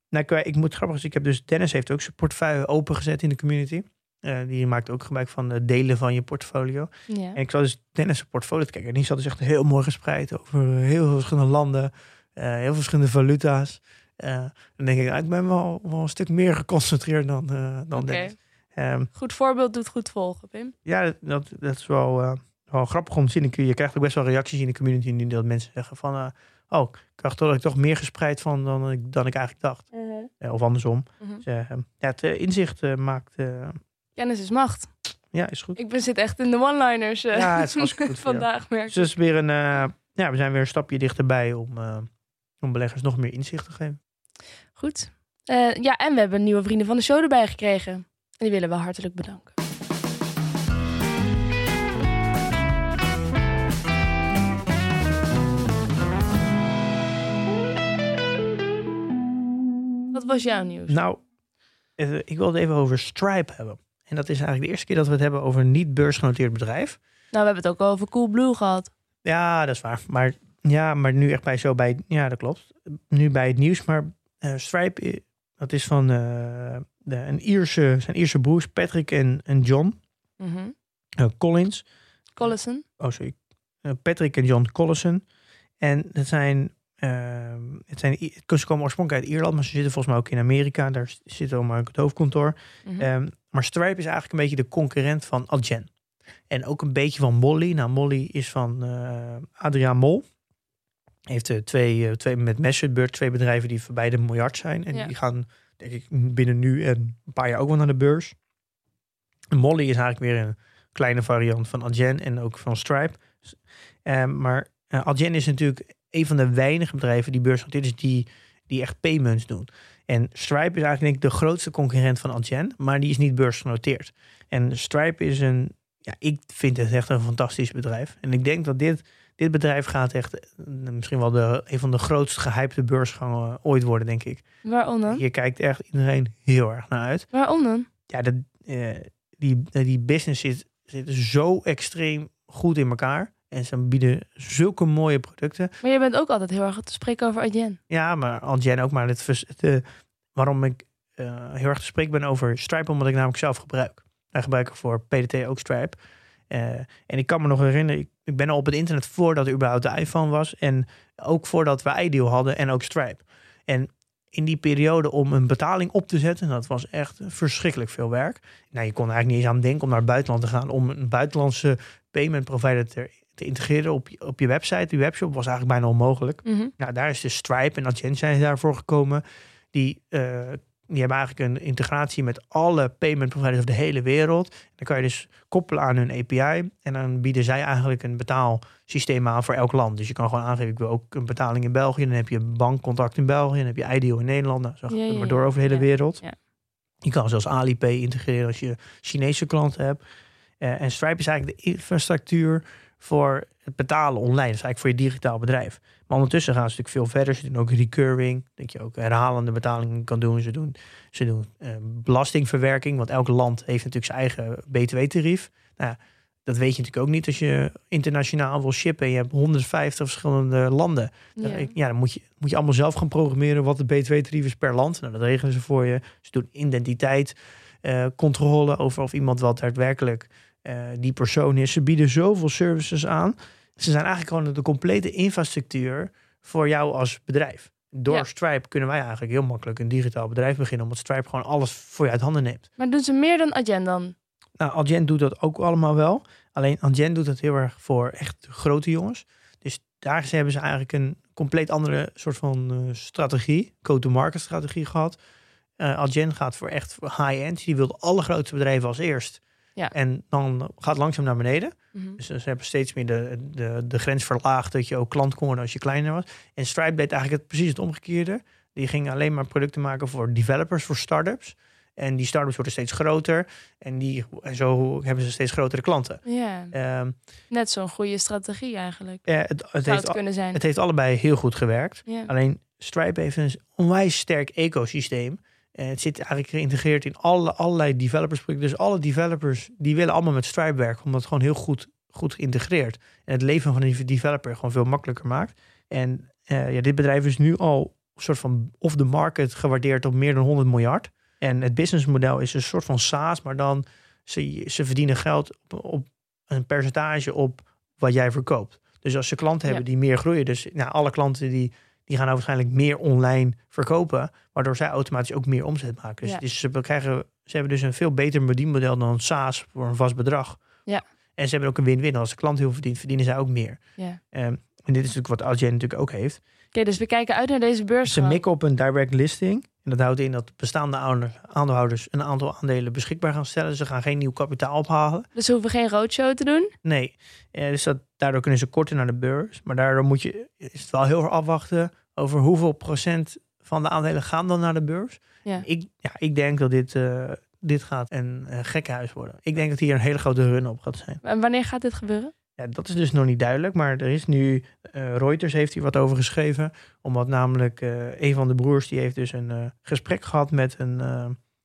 nou, ik, ik moet grappig. Ik heb dus Dennis heeft ook zijn portefeuille opengezet in de community. Eh, die maakt ook gebruik van de delen van je portfolio. En ik zat dus Dennis' zijn portfolio te kijken. En die zat dus echt heel mooi gespreid over heel veel verschillende landen. eh, heel veel verschillende valuta's. Eh, dan denk ik, nou, ik ben wel, wel een stuk meer geconcentreerd dan, eh, dan. Dennis. Ehm, Goed voorbeeld doet goed volgen, Pim. ja, dat, dat is wel, eh, wel grappig om te zien. Je krijgt ook best wel reacties in de community nu dat mensen zeggen van... eh, oh, ik krijg toch, ik toch meer gespreid van dan ik, dan ik eigenlijk dacht. Eh, of andersom. Mhm. Dus, eh, ja, het eh, inzicht eh, maakt... eh, Kennis is macht. ja, is goed. Ik ben, zit echt in de one-liners eh, Ja, het is goed vandaag, merk Dus dat is weer een, eh, ja, we zijn weer een stapje dichterbij om, eh, om beleggers nog meer inzicht te geven. Goed. Eh, ja, en we hebben nieuwe vrienden van de show erbij gekregen. En die willen we hartelijk bedanken. Wat was jouw nieuws? Nou, eh, ik wil het even over Stripe hebben. En dat is eigenlijk de eerste keer dat we het hebben over een niet beursgenoteerd bedrijf. Nou, we hebben het ook al over Coolblue gehad. Ja, dat is waar. Maar, ja, maar nu echt bij zo bij... Ja, dat klopt. Nu bij het nieuws. Maar eh, Stripe, eh, dat is van de, een Ierse, zijn Ierse broers Patrick en, en John Mhm. eh, Collins. Collison. Oh, sorry. Eh, Patrick en John Collison. En dat zijn... ehm, het zijn ze komen oorspronkelijk uit Ierland, maar ze zitten volgens mij ook in Amerika. Daar zit ook het hoofdkantoor. Mhm. Ehm, maar Stripe is eigenlijk een beetje de concurrent van Adyen. En ook een beetje van Molly. Nou, Molly is van eh Adriaan Mol. Heeft twee, twee met Message twee bedrijven die voorbij de miljard zijn. En Ja. die gaan, denk ik, binnen nu en een paar jaar ook wel naar de beurs. Molly is eigenlijk weer een kleine variant van Adyen en ook van Stripe. Ehm, maar eh, Adyen is natuurlijk een van de weinige bedrijven die beursgenoteerd is die, die echt payments doen. En Stripe is eigenlijk denk ik de grootste concurrent van Adyen, maar die is niet beursgenoteerd. En Stripe is een, ja, ik vind het echt een fantastisch bedrijf. En ik denk dat dit, dit bedrijf gaat echt eh, misschien wel de, een van de grootst gehypte beursgangen ooit worden, denk ik. Waarom dan? Hier kijkt echt iedereen heel erg naar uit. Waarom dan? Ja, de, eh, die, die business zit, zit zo extreem goed in elkaar. En ze bieden zulke mooie producten. Maar je bent ook altijd heel erg te spreken over Adyen. Ja, maar Algen ook. Maar het, het, eh, waarom ik eh, heel erg te spreken ben over Stripe, omdat ik namelijk zelf gebruik. Wij gebruiken voor PDT ook Stripe. Eh, en ik kan me nog herinneren, ik, ik ben al op het internet voordat er überhaupt de iPhone was. En ook voordat we iDeal hadden en ook Stripe. En in die periode om een betaling op te zetten. Dat was echt verschrikkelijk veel werk. Nou, je kon eigenlijk niet eens aan denken om naar het buitenland te gaan. Om een buitenlandse payment provider te, te integreren op je, op je website. Die webshop was eigenlijk bijna onmogelijk. Mhm. Nou, daar is de Stripe en Adyen zijn daarvoor gekomen. Die, eh, die hebben eigenlijk een integratie met alle payment providers over de hele wereld. Dan kan je dus koppelen aan hun API. En dan bieden zij eigenlijk een betaalsysteem aan voor elk land. Dus je kan gewoon aangeven, ik wil ook een betaling in België. Dan heb je een bankcontact in België. Dan heb je Ideal in Nederland. Nou, zo gaat Ja, het ja, maar door over de hele ja. wereld. Je kan zelfs Alipay integreren als je Chinese klanten hebt. Eh, en Stripe is eigenlijk de infrastructuur voor het betalen online. Dat is eigenlijk voor je digitaal bedrijf. Maar ondertussen gaan ze natuurlijk veel verder. Ze doen ook recurring. Dat je ook herhalende betalingen kan doen. Ze doen, ze doen eh, belastingverwerking. Want elk land heeft natuurlijk zijn eigen btw-tarief. Nou, ja, dat weet je natuurlijk ook niet als je internationaal wil shippen. En je hebt 150 verschillende landen. Dan, Ja. ja, dan moet je, moet je allemaal zelf gaan programmeren wat de btw-tarief is per land. Nou, dat regelen ze voor je. Ze doen identiteit, controle over of iemand wel daadwerkelijk die persoon is. Ze bieden zoveel services aan. Ze zijn eigenlijk gewoon de complete infrastructuur voor jou als bedrijf. Door Ja. Stripe kunnen wij eigenlijk heel makkelijk een digitaal bedrijf beginnen. Omdat Stripe gewoon alles voor je uit handen neemt. Maar doen ze meer dan Adyen dan? Nou, Adyen doet dat ook allemaal wel. Alleen Adyen doet dat heel erg voor echt grote jongens. Dus daar hebben ze eigenlijk een compleet andere soort van eh, strategie, go-to-market strategie gehad. Eh Adyen gaat voor echt high-end. Die wil de allergrootste bedrijven als eerst. Ja. En dan gaat het langzaam naar beneden. Mhm. Dus ze hebben steeds meer de, de, de grens verlaagd dat je ook klant kon worden als je kleiner was. En Stripe deed eigenlijk het, precies het omgekeerde. Die ging alleen maar producten maken voor developers, voor startups. En die startups worden steeds groter. En, die, en zo hebben ze steeds grotere klanten. Ja, Ehm, net zo'n goede strategie eigenlijk. eh, het, het, Zou heeft, het kunnen zijn. het heeft allebei heel goed gewerkt. ja. Alleen Stripe heeft een onwijs sterk ecosysteem. En het zit eigenlijk geïntegreerd in alle, allerlei developers. Dus alle developers die willen allemaal met Stripe werken, omdat het gewoon heel goed, goed geïntegreerd. En het leven van een developer gewoon veel makkelijker maakt. En eh, ja, dit bedrijf is nu al een soort van off the market gewaardeerd op meer dan 100 miljard. En het businessmodel is een soort van SaaS, maar dan ze, ze verdienen geld op, op een percentage op wat jij verkoopt. Dus als ze klanten hebben die meer groeien, dus nou, alle klanten die, die gaan nou waarschijnlijk meer online verkopen, waardoor zij automatisch ook meer omzet maken. Dus, Ja. dus ze, krijgen, ze hebben dus een veel beter verdienmodel dan SaaS voor een vast bedrag. Ja. En ze hebben ook een win-win. Als de klant heel veel verdient, verdienen zij ook meer. Ja. Ehm, en dit is natuurlijk wat Adyen natuurlijk ook heeft. Oké, dus we kijken uit naar deze beurs. Ze mikken op een direct listing. En dat houdt in dat bestaande ouder- aandeelhouders een aantal aandelen beschikbaar gaan stellen. Ze gaan geen nieuw kapitaal ophalen. Dus we hoeven geen roadshow te doen. Nee, eh, dus dat, daardoor kunnen ze korter naar de beurs. Maar daardoor moet je, is het wel heel erg afwachten over hoeveel procent van de aandelen gaan dan naar de beurs. Ja. Ik, ja, ik denk dat dit, eh, dit gaat een uh, gekkenhuis worden. Ik denk dat hier een hele grote run op gaat zijn. En wanneer gaat dit gebeuren? Ja, dat is dus nog niet duidelijk, maar er is nu, eh, Reuters heeft hier wat over geschreven. Omdat namelijk eh, een van de broers, die heeft dus een gesprek gehad met een,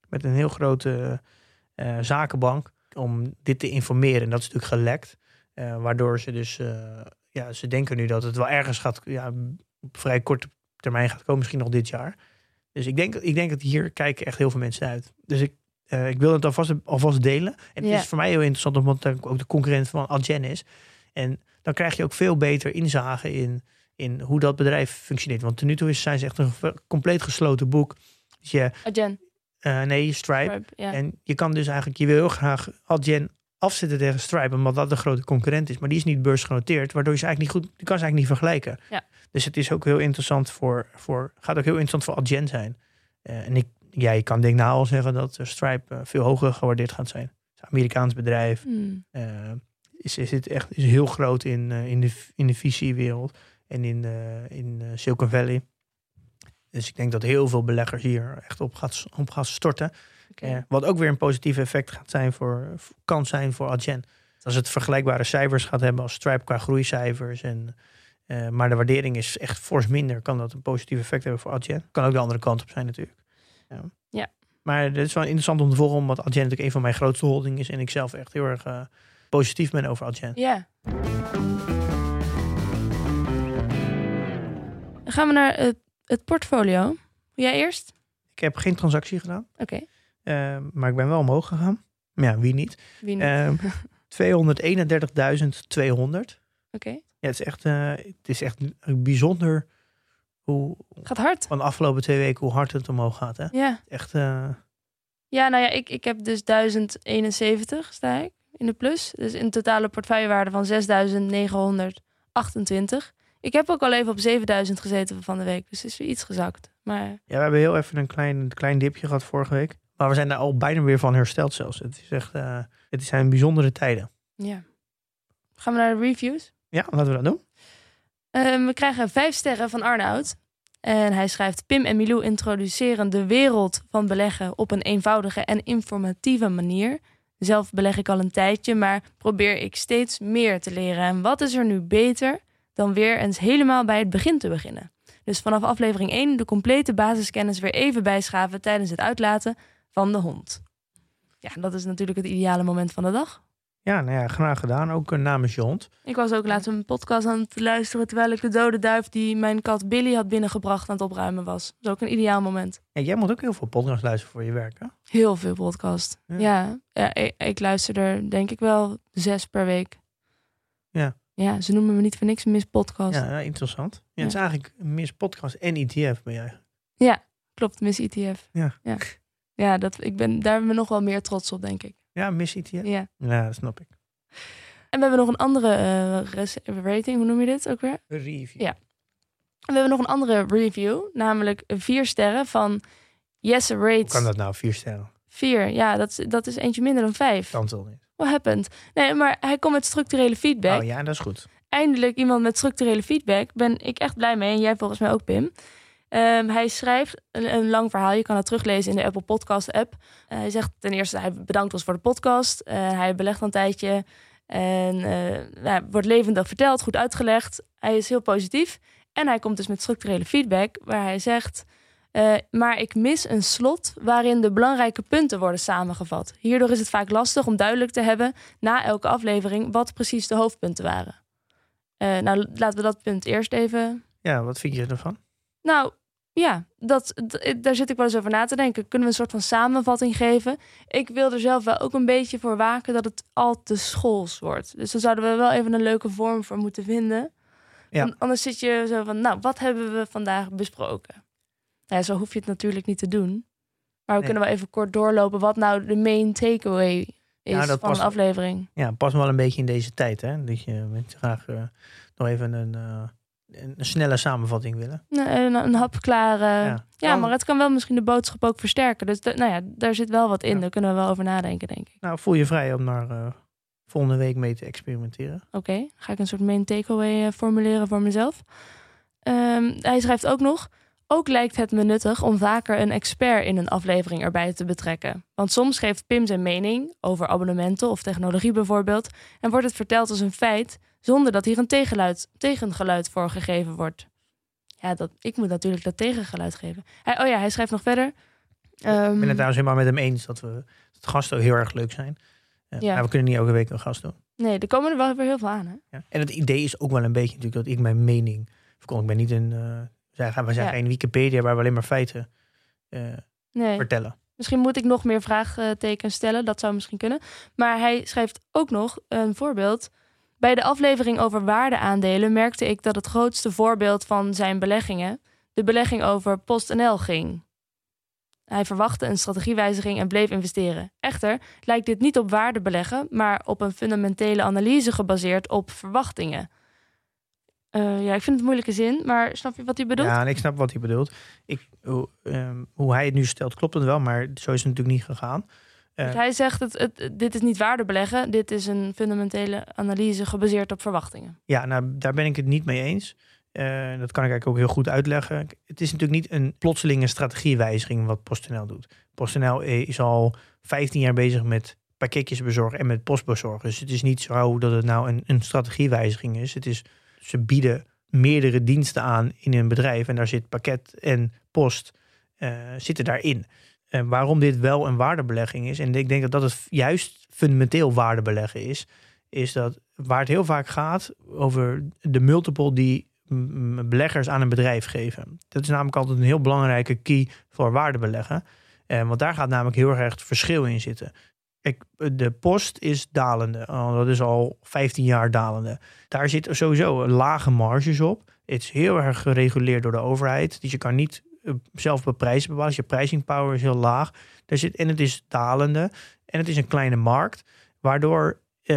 met een heel grote zakenbank. Om dit te informeren. En dat is natuurlijk gelekt. Waardoor ze dus, ja, ze denken nu dat het wel ergens gaat, ja, op vrij korte termijn gaat komen. Misschien nog dit jaar. Dus ik denk, ik denk dat hier kijken echt heel veel mensen uit. Dus ik, uh, ik wil het alvast, alvast delen. En Ja. het is voor mij heel interessant, omdat het ook de concurrent van Adyen is. En dan krijg je ook veel beter inzage in, in hoe dat bedrijf functioneert. Want ten nu toe is, zijn ze echt een compleet gesloten boek. Dus je, Adyen. eh, nee, Stripe. Stripe, ja. En je kan dus eigenlijk, je wil heel graag Adyen afzetten tegen Stripe, omdat dat de grote concurrent is. Maar die is niet beursgenoteerd, waardoor je ze eigenlijk niet goed, je kan ze eigenlijk niet vergelijken. Ja. Dus het is ook heel interessant voor, voor gaat ook heel interessant voor Adyen zijn. Eh, en ik, ja, je kan denk nou al zeggen dat Stripe eh, veel hoger gewaardeerd gaat zijn. Het is een Amerikaans bedrijf. Hmm. Eh, is, is het echt is heel groot in, in de, in de visiewereld en in, in Silicon Valley. Dus ik denk dat heel veel beleggers hier echt op gaat, op gaan storten. Eh, wat ook weer een positief effect gaat zijn voor, kan zijn voor Adyen. Als het vergelijkbare cijfers gaat hebben als Stripe qua groeicijfers. En, eh, maar de waardering is echt fors minder. Kan dat een positief effect hebben voor Adyen. Kan ook de andere kant op zijn natuurlijk. Ja. Ja. Maar het is wel interessant om te volgen. Omdat Adyen natuurlijk een van mijn grootste holdingen is. En ik zelf echt heel erg eh, positief ben over Adyen. Ja. Dan gaan we naar het, het portfolio. Jij eerst? Ik heb geen transactie gedaan. Oké. eh, maar ik ben wel omhoog gegaan. Ja, wie niet? Wie niet? Ehm 231.200. Oké. Ja, het is echt, eh, het is echt bijzonder hoe, Gaat hard. van de afgelopen twee weken hoe hard het omhoog gaat. Hè? Ja. Echt, eh, Ja, nou ja, ik, ik heb dus 1071 sta ik in de plus. Dus een totale portefeuillewaarde van 6928. Ik heb ook al even op 7000 gezeten van de week. Dus het is weer iets gezakt. Maar ja, we hebben heel even een klein, klein dipje gehad vorige week. Maar we zijn daar al bijna weer van hersteld zelfs. Het, is echt, eh, het zijn bijzondere tijden. ja. Gaan we naar de reviews? Ja, laten we dat doen. Ehm, we krijgen vijf sterren van Arnoud. En hij schrijft: Pim en Milou introduceren de wereld van beleggen op een eenvoudige en informatieve manier. Zelf beleg ik al een tijdje, maar probeer ik steeds meer te leren. En wat is er nu beter dan weer eens helemaal bij het begin te beginnen? Dus vanaf aflevering 1 de complete basiskennis weer even bijschaven tijdens het uitlaten van de hond. Ja, dat is natuurlijk het ideale moment van de dag. Ja, nou ja, graag gedaan. Ook uh, namens je hond. Ik was ook laatst een podcast aan het luisteren terwijl ik de dode duif die mijn kat Billy had binnengebracht aan het opruimen was. Dat is ook een ideaal moment. Ja, jij moet ook heel veel podcasts luisteren voor je werk, hè? Heel veel podcast. Ja. Ja, ja, ik, ik luister er denk ik wel zes per week. Ja. Ja, ze noemen me niet voor niks Miss Podcast. Ja, ja, interessant. Ja, Het is eigenlijk mis podcast en ETF ben jij. Klopt, Miss ETF. Ja. Ja, ja dat, ik ben, daar ben ik nog wel meer trots op, denk ik. Ja, mis ETF. Ja. Ja, dat snap ik. En we hebben nog een andere eh, rating, hoe noem je dit ook weer? Review. Ja. We hebben nog een andere review, namelijk vier sterren van Jesse Hoe Rates. kan dat nou? Vier sterren. Vier, ja, dat, is- dat is eentje minder dan vijf. Kan toch niet? What happened? Nee, maar hij komt met structurele feedback. Oh ja, dat is goed. Eindelijk iemand met structurele feedback. Ben ik echt blij mee. En jij volgens mij ook, Pim. Ehm, hij schrijft een, een lang verhaal. Je kan het teruglezen in de Apple Podcast app. Eh, hij zegt ten eerste, hij bedankt ons voor de podcast. Eh, hij belegt een tijdje. En eh, ja, wordt levendig verteld, goed uitgelegd. Hij is heel positief. En hij komt dus met structurele feedback. Waar hij zegt... maar ik mis een slot waarin de belangrijke punten worden samengevat. Hierdoor is het vaak lastig om duidelijk te hebben na elke aflevering wat precies de hoofdpunten waren. Nou, laten we dat punt eerst even. Ja, wat vind je ervan? Nou, ja, dat, d- daar zit ik wel eens over na te denken. Kunnen we een soort van samenvatting geven? Ik wil er zelf wel ook een beetje voor waken dat het al te schools wordt. Dus daar zouden we wel even een leuke vorm voor moeten vinden. Ja. Anders zit je zo van, nou, wat hebben we vandaag besproken? Ja, zo hoef je het natuurlijk niet te doen. Maar we Nee. kunnen wel even kort doorlopen wat nou de main takeaway is van past- een aflevering. Ja, past wel een beetje in deze tijd, hè? Dat je graag eh, nog even een, eh, een, een snelle samenvatting willen. Een, een hapklare. Ja, Ja. maar het kan wel misschien de boodschap ook versterken. Dus nou ja, daar zit wel wat in. Ja. Daar kunnen we wel over nadenken, denk ik. Nou, voel je vrij om daar eh, volgende week mee te experimenteren. Oké, ga ik een soort main takeaway eh, formuleren voor mezelf. Ehm, hij schrijft ook nog. Ook lijkt het me nuttig om vaker een expert in een aflevering erbij te betrekken. Want soms geeft Pim zijn mening over abonnementen of technologie bijvoorbeeld. En wordt het verteld als een feit, zonder dat hier een tegenluid, tegengeluid voor gegeven wordt. Ja, dat, ik moet natuurlijk dat tegengeluid geven. Hij, oh ja, hij schrijft nog verder. ik ben Ehm, het trouwens helemaal met hem eens dat we dat gasten heel erg leuk zijn. Ja, Ja. Maar we kunnen niet elke week een gast doen. Nee, er komen er wel weer heel veel aan. Hè? Ja. En het idee is ook wel een beetje natuurlijk dat ik mijn mening verkondig. Ik ben niet een... eh wij zijn, we zijn geen Wikipedia waar we alleen maar feiten eh, Nee. vertellen. Misschien moet ik nog meer vraagtekens stellen. Dat zou misschien kunnen. Maar hij schrijft ook nog een voorbeeld. Bij de aflevering over waardeaandelen merkte ik dat het grootste voorbeeld van zijn beleggingen de belegging over PostNL ging. Hij verwachtte een strategiewijziging en bleef investeren. Echter lijkt dit niet op waarde beleggen, maar op een fundamentele analyse gebaseerd op verwachtingen. Eh, ja, ik vind het moeilijke zin, maar snap je wat hij bedoelt? Ja, ik snap wat hij bedoelt. Ik, ehm, hoe hij het nu stelt klopt het wel, maar zo is het natuurlijk niet gegaan. Eh, Dus hij zegt, het, het, dit is niet waarde beleggen, dit is een fundamentele analyse gebaseerd op verwachtingen. Ja, nou, daar ben ik het niet mee eens. Eh, dat kan ik eigenlijk ook heel goed uitleggen. Het is natuurlijk niet een plotselinge strategiewijziging wat PostNL doet. PostNL is al 15 jaar bezig met pakketjes bezorgen en met postbezorgen. Dus het is niet zo dat het nou een, een strategiewijziging is. Het is. Ze bieden meerdere diensten aan in een bedrijf en daar zit pakket en post eh, zitten daarin. En waarom dit wel een waardebelegging is, en ik denk dat dat het juist fundamenteel waardebeleggen is, is dat waar het heel vaak gaat over de multiple die beleggers aan een bedrijf geven. Dat is namelijk altijd een heel belangrijke key voor waardebeleggen. Eh, want daar gaat namelijk heel erg het verschil in zitten. Kijk, de post is dalende. Oh, dat is al 15 jaar dalende. Daar zitten sowieso lage marges op. Het is heel erg gereguleerd door de overheid. Dus je kan niet zelf beprijzen bepalen. Dus je pricing power is heel laag. Daar zit, en het is dalende. En het is een kleine markt. Waardoor, eh,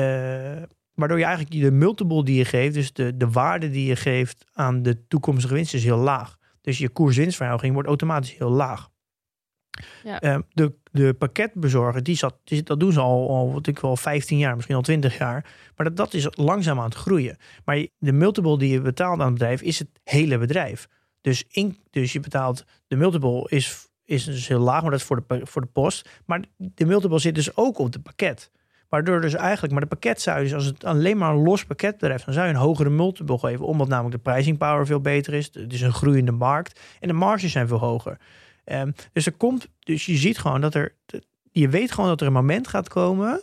waardoor je eigenlijk de multiple die je geeft, dus de, de waarde die je geeft aan de toekomstige winst, is heel laag. Dus je koers-winstverhouding wordt automatisch heel laag. Ja. Eh, de, de pakketbezorger, die zat, die, dat doen ze al, al wat ik wel 15 jaar, misschien al 20 jaar. Maar dat, dat is langzaam aan het groeien. Maar de multiple die je betaalt aan het bedrijf, is het hele bedrijf. Dus, in, dus je betaalt, de multiple is, is dus heel laag, maar dat is voor de, voor de post. Maar de multiple zit dus ook op het pakket. Waardoor dus eigenlijk, maar de pakket zou dus als het alleen maar een los pakketbedrijf, dan zou je een hogere multiple geven, omdat namelijk de pricing power veel beter is. Het is een groeiende markt en de marges zijn veel hoger. Ehm, dus er komt, dus je ziet gewoon dat er, je weet gewoon dat er een moment gaat komen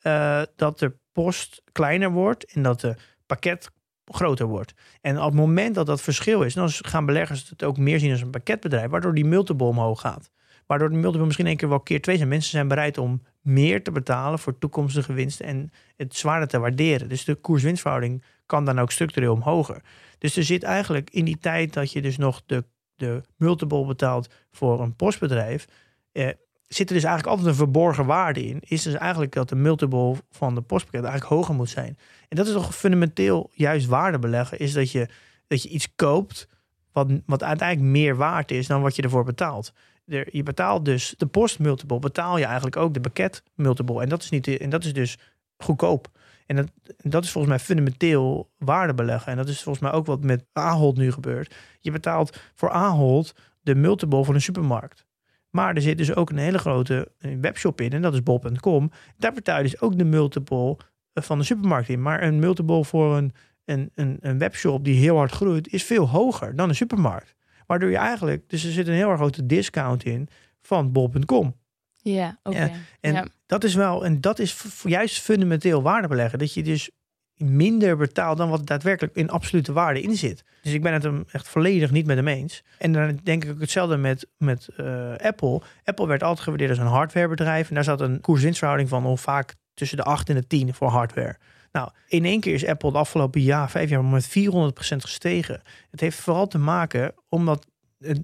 eh, dat de post kleiner wordt en dat de pakket groter wordt. En op het moment dat dat verschil is, dan gaan beleggers het ook meer zien als een pakketbedrijf, waardoor die multiple omhoog gaat. Waardoor de multiple misschien één keer wel keer twee zijn. Mensen zijn bereid om meer te betalen voor toekomstige winsten en het zwaarder te waarderen. Dus de koers-winstverhouding kan dan ook structureel omhoger. Dus er zit eigenlijk in die tijd dat je dus nog de, de multiple betaalt voor een postbedrijf, eh, zit er dus eigenlijk altijd een verborgen waarde in. Is dus eigenlijk dat de multiple van de postpakket eigenlijk hoger moet zijn. En dat is toch fundamenteel juist waarde beleggen, is dat je, dat je iets koopt wat, wat uiteindelijk meer waard is dan wat je ervoor betaalt. Je betaalt dus de postmultiple, betaal je eigenlijk ook de pakket multiple. En dat is, niet, en dat is dus goedkoop. En dat, dat is volgens mij fundamenteel waarde beleggen. En dat is volgens mij ook wat met Ahold nu gebeurt. Je betaalt voor Ahold de multiple van een supermarkt. Maar er zit dus ook een hele grote eh, webshop in. En dat is bol.com. Daar betaal je dus ook de multiple eh, van de supermarkt in. Maar een multiple voor een, een, een, een webshop die heel hard groeit... is veel hoger dan een supermarkt. Waardoor je eigenlijk... Dus er zit een heel erg grote discount in van bol.com. Ja, oké. Ja, En Ja. dat is wel, en dat is juist fundamenteel waarde beleggen. Dat je dus minder betaalt dan wat daadwerkelijk in absolute waarde in zit. Dus ik ben het hem echt volledig niet met hem eens. En dan denk ik ook hetzelfde met, met eh, Apple. Apple werd altijd gewaardeerd als een hardwarebedrijf. En daar zat een koers-winstverhouding van al vaak tussen de 8 en de 10 voor hardware. Nou, in één keer is Apple de afgelopen jaar, vijf jaar, met 400% gestegen. Het heeft vooral te maken omdat eh,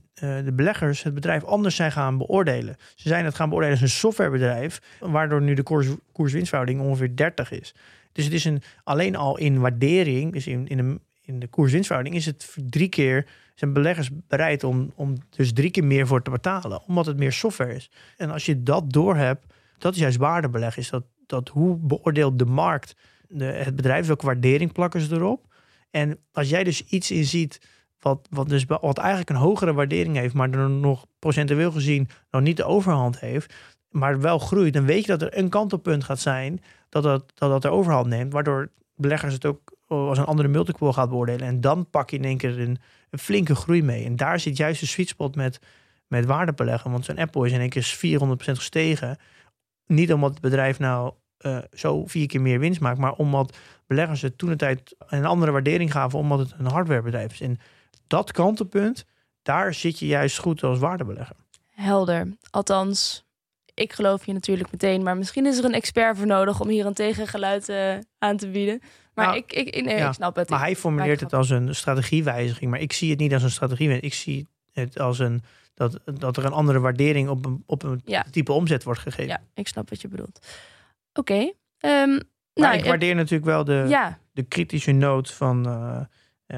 de beleggers het bedrijf anders zijn gaan beoordelen. Ze zijn het gaan beoordelen als een softwarebedrijf, waardoor nu de koers, koers-winstverhouding ongeveer 30 is. Dus het is een, alleen al in waardering, dus in, in, de, in de koers-winstverhouding, is het drie keer, zijn beleggers bereid om, om dus drie keer meer voor te betalen, omdat het meer software is. En als je dat doorhebt, dat is juist waardebeleg, is dat, dat hoe beoordeelt de markt de, het bedrijf, welke waardering plakken ze erop. En als jij dus iets in ziet wat, wat, dus, wat eigenlijk een hogere waardering heeft, maar er nog procentueel gezien nog niet de overhand heeft, maar wel groeit, dan weet je dat er een kantelpunt gaat zijn dat dat, dat, dat de overhand neemt, waardoor beleggers het ook als een andere multiple gaat beoordelen. En dan pak je in één keer een, flinke groei mee. En daar zit juist de sweet spot met, met waardebeleggen. Want zo'n Apple is in één keer 400% gestegen. Niet omdat het bedrijf nou eh, zo vier keer meer winst maakt, maar omdat beleggers het toen een tijd een andere waardering gaven, omdat het een hardwarebedrijf is. En dat kantelpunt, daar zit je juist goed als waardebelegger. Helder. Althans, ik geloof je natuurlijk meteen. Maar misschien is er een expert voor nodig om hier een tegengeluid eh, aan te bieden. Maar Nou, ik, ik, nee, ja, ik snap het. Maar hij formuleert het als een strategiewijziging. Maar ik zie het niet als een strategiewijziging. Ik zie het als een dat, dat er een andere waardering op een, op een Ja. type omzet wordt gegeven. Ja, ik snap wat je bedoelt. Oké. ehm, maar nou, ik eh, waardeer natuurlijk wel de, ja, de kritische noot van, eh,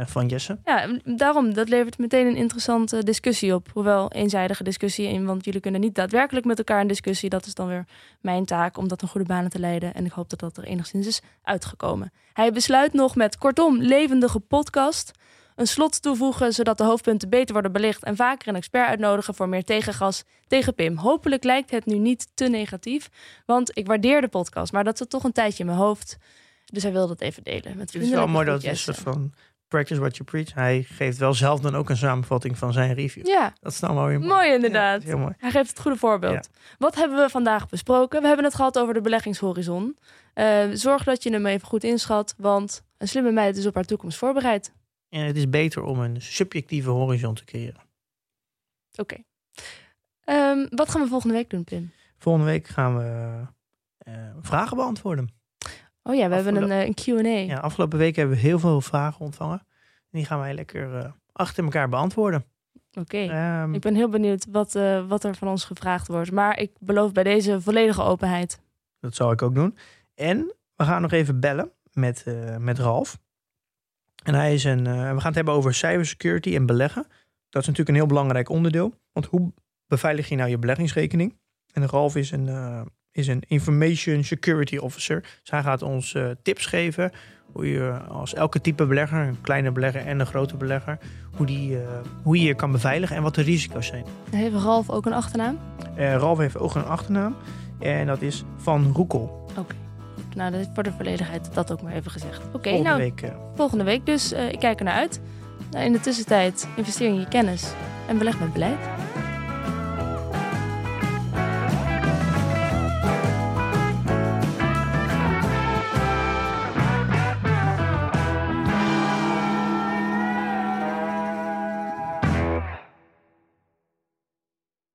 van Jesse. ja, daarom. Dat levert meteen een interessante discussie op. Hoewel eenzijdige discussie in, want jullie kunnen niet daadwerkelijk met elkaar in discussie. Dat is dan weer mijn taak om dat een goede banen te leiden. En ik hoop dat dat er enigszins is uitgekomen. Hij besluit nog met kortom levendige podcast. Een slot toevoegen zodat de hoofdpunten beter worden belicht. En vaker een expert uitnodigen voor meer tegengas tegen Pim. Hopelijk lijkt het nu niet te negatief. Want ik waardeer de podcast, maar dat zit toch een tijdje in mijn hoofd. Dus hij wil dat even delen. Met Het is wel mooi dat het een vriendelijke soort van practice what you preach. Hij geeft wel zelf dan ook een samenvatting van zijn review. Ja, Dat is nou wel weer mooi Ja, inderdaad. heel mooi. Hij geeft het goede voorbeeld. Wat hebben we vandaag besproken? We hebben het gehad over de beleggingshorizon. Eh, zorg dat je hem even goed inschat, want een slimme meid is op haar toekomst voorbereid. En het is beter om een subjectieve horizon te creëren. Oké. Ehm, wat gaan we volgende week doen, Pim? Volgende week gaan we eh, vragen beantwoorden. Oh ja, we hebben een, eh, een Q&A. Ja, afgelopen week hebben we heel veel vragen ontvangen. die gaan wij lekker eh, achter elkaar beantwoorden. Oké. Ehm, Ik ben heel benieuwd wat, eh, wat er van ons gevraagd wordt. Maar ik beloof bij deze volledige openheid. Dat zal ik ook doen. En we gaan nog even bellen met, met Ralf. En hij is een. we gaan het hebben over cybersecurity en beleggen. Dat is natuurlijk een heel belangrijk onderdeel. Want hoe beveilig je nou je beleggingsrekening? En Ralf is een, is een information security officer. Dus hij gaat ons eh, tips geven. Hoe je als elke type belegger, een kleine belegger en een grote belegger, hoe, die, eh, hoe je je kan beveiligen en wat de risico's zijn. Heeft Ralf ook een achternaam? Eh, Ralf heeft ook een achternaam. En dat is Van Roekel. Nou, dat is voor de volledigheid dat ook maar even gezegd. Oké, Volgende nou, week. volgende week dus. ik kijk er naar uit. Nou, in de tussentijd investeer in je kennis en beleg met beleid.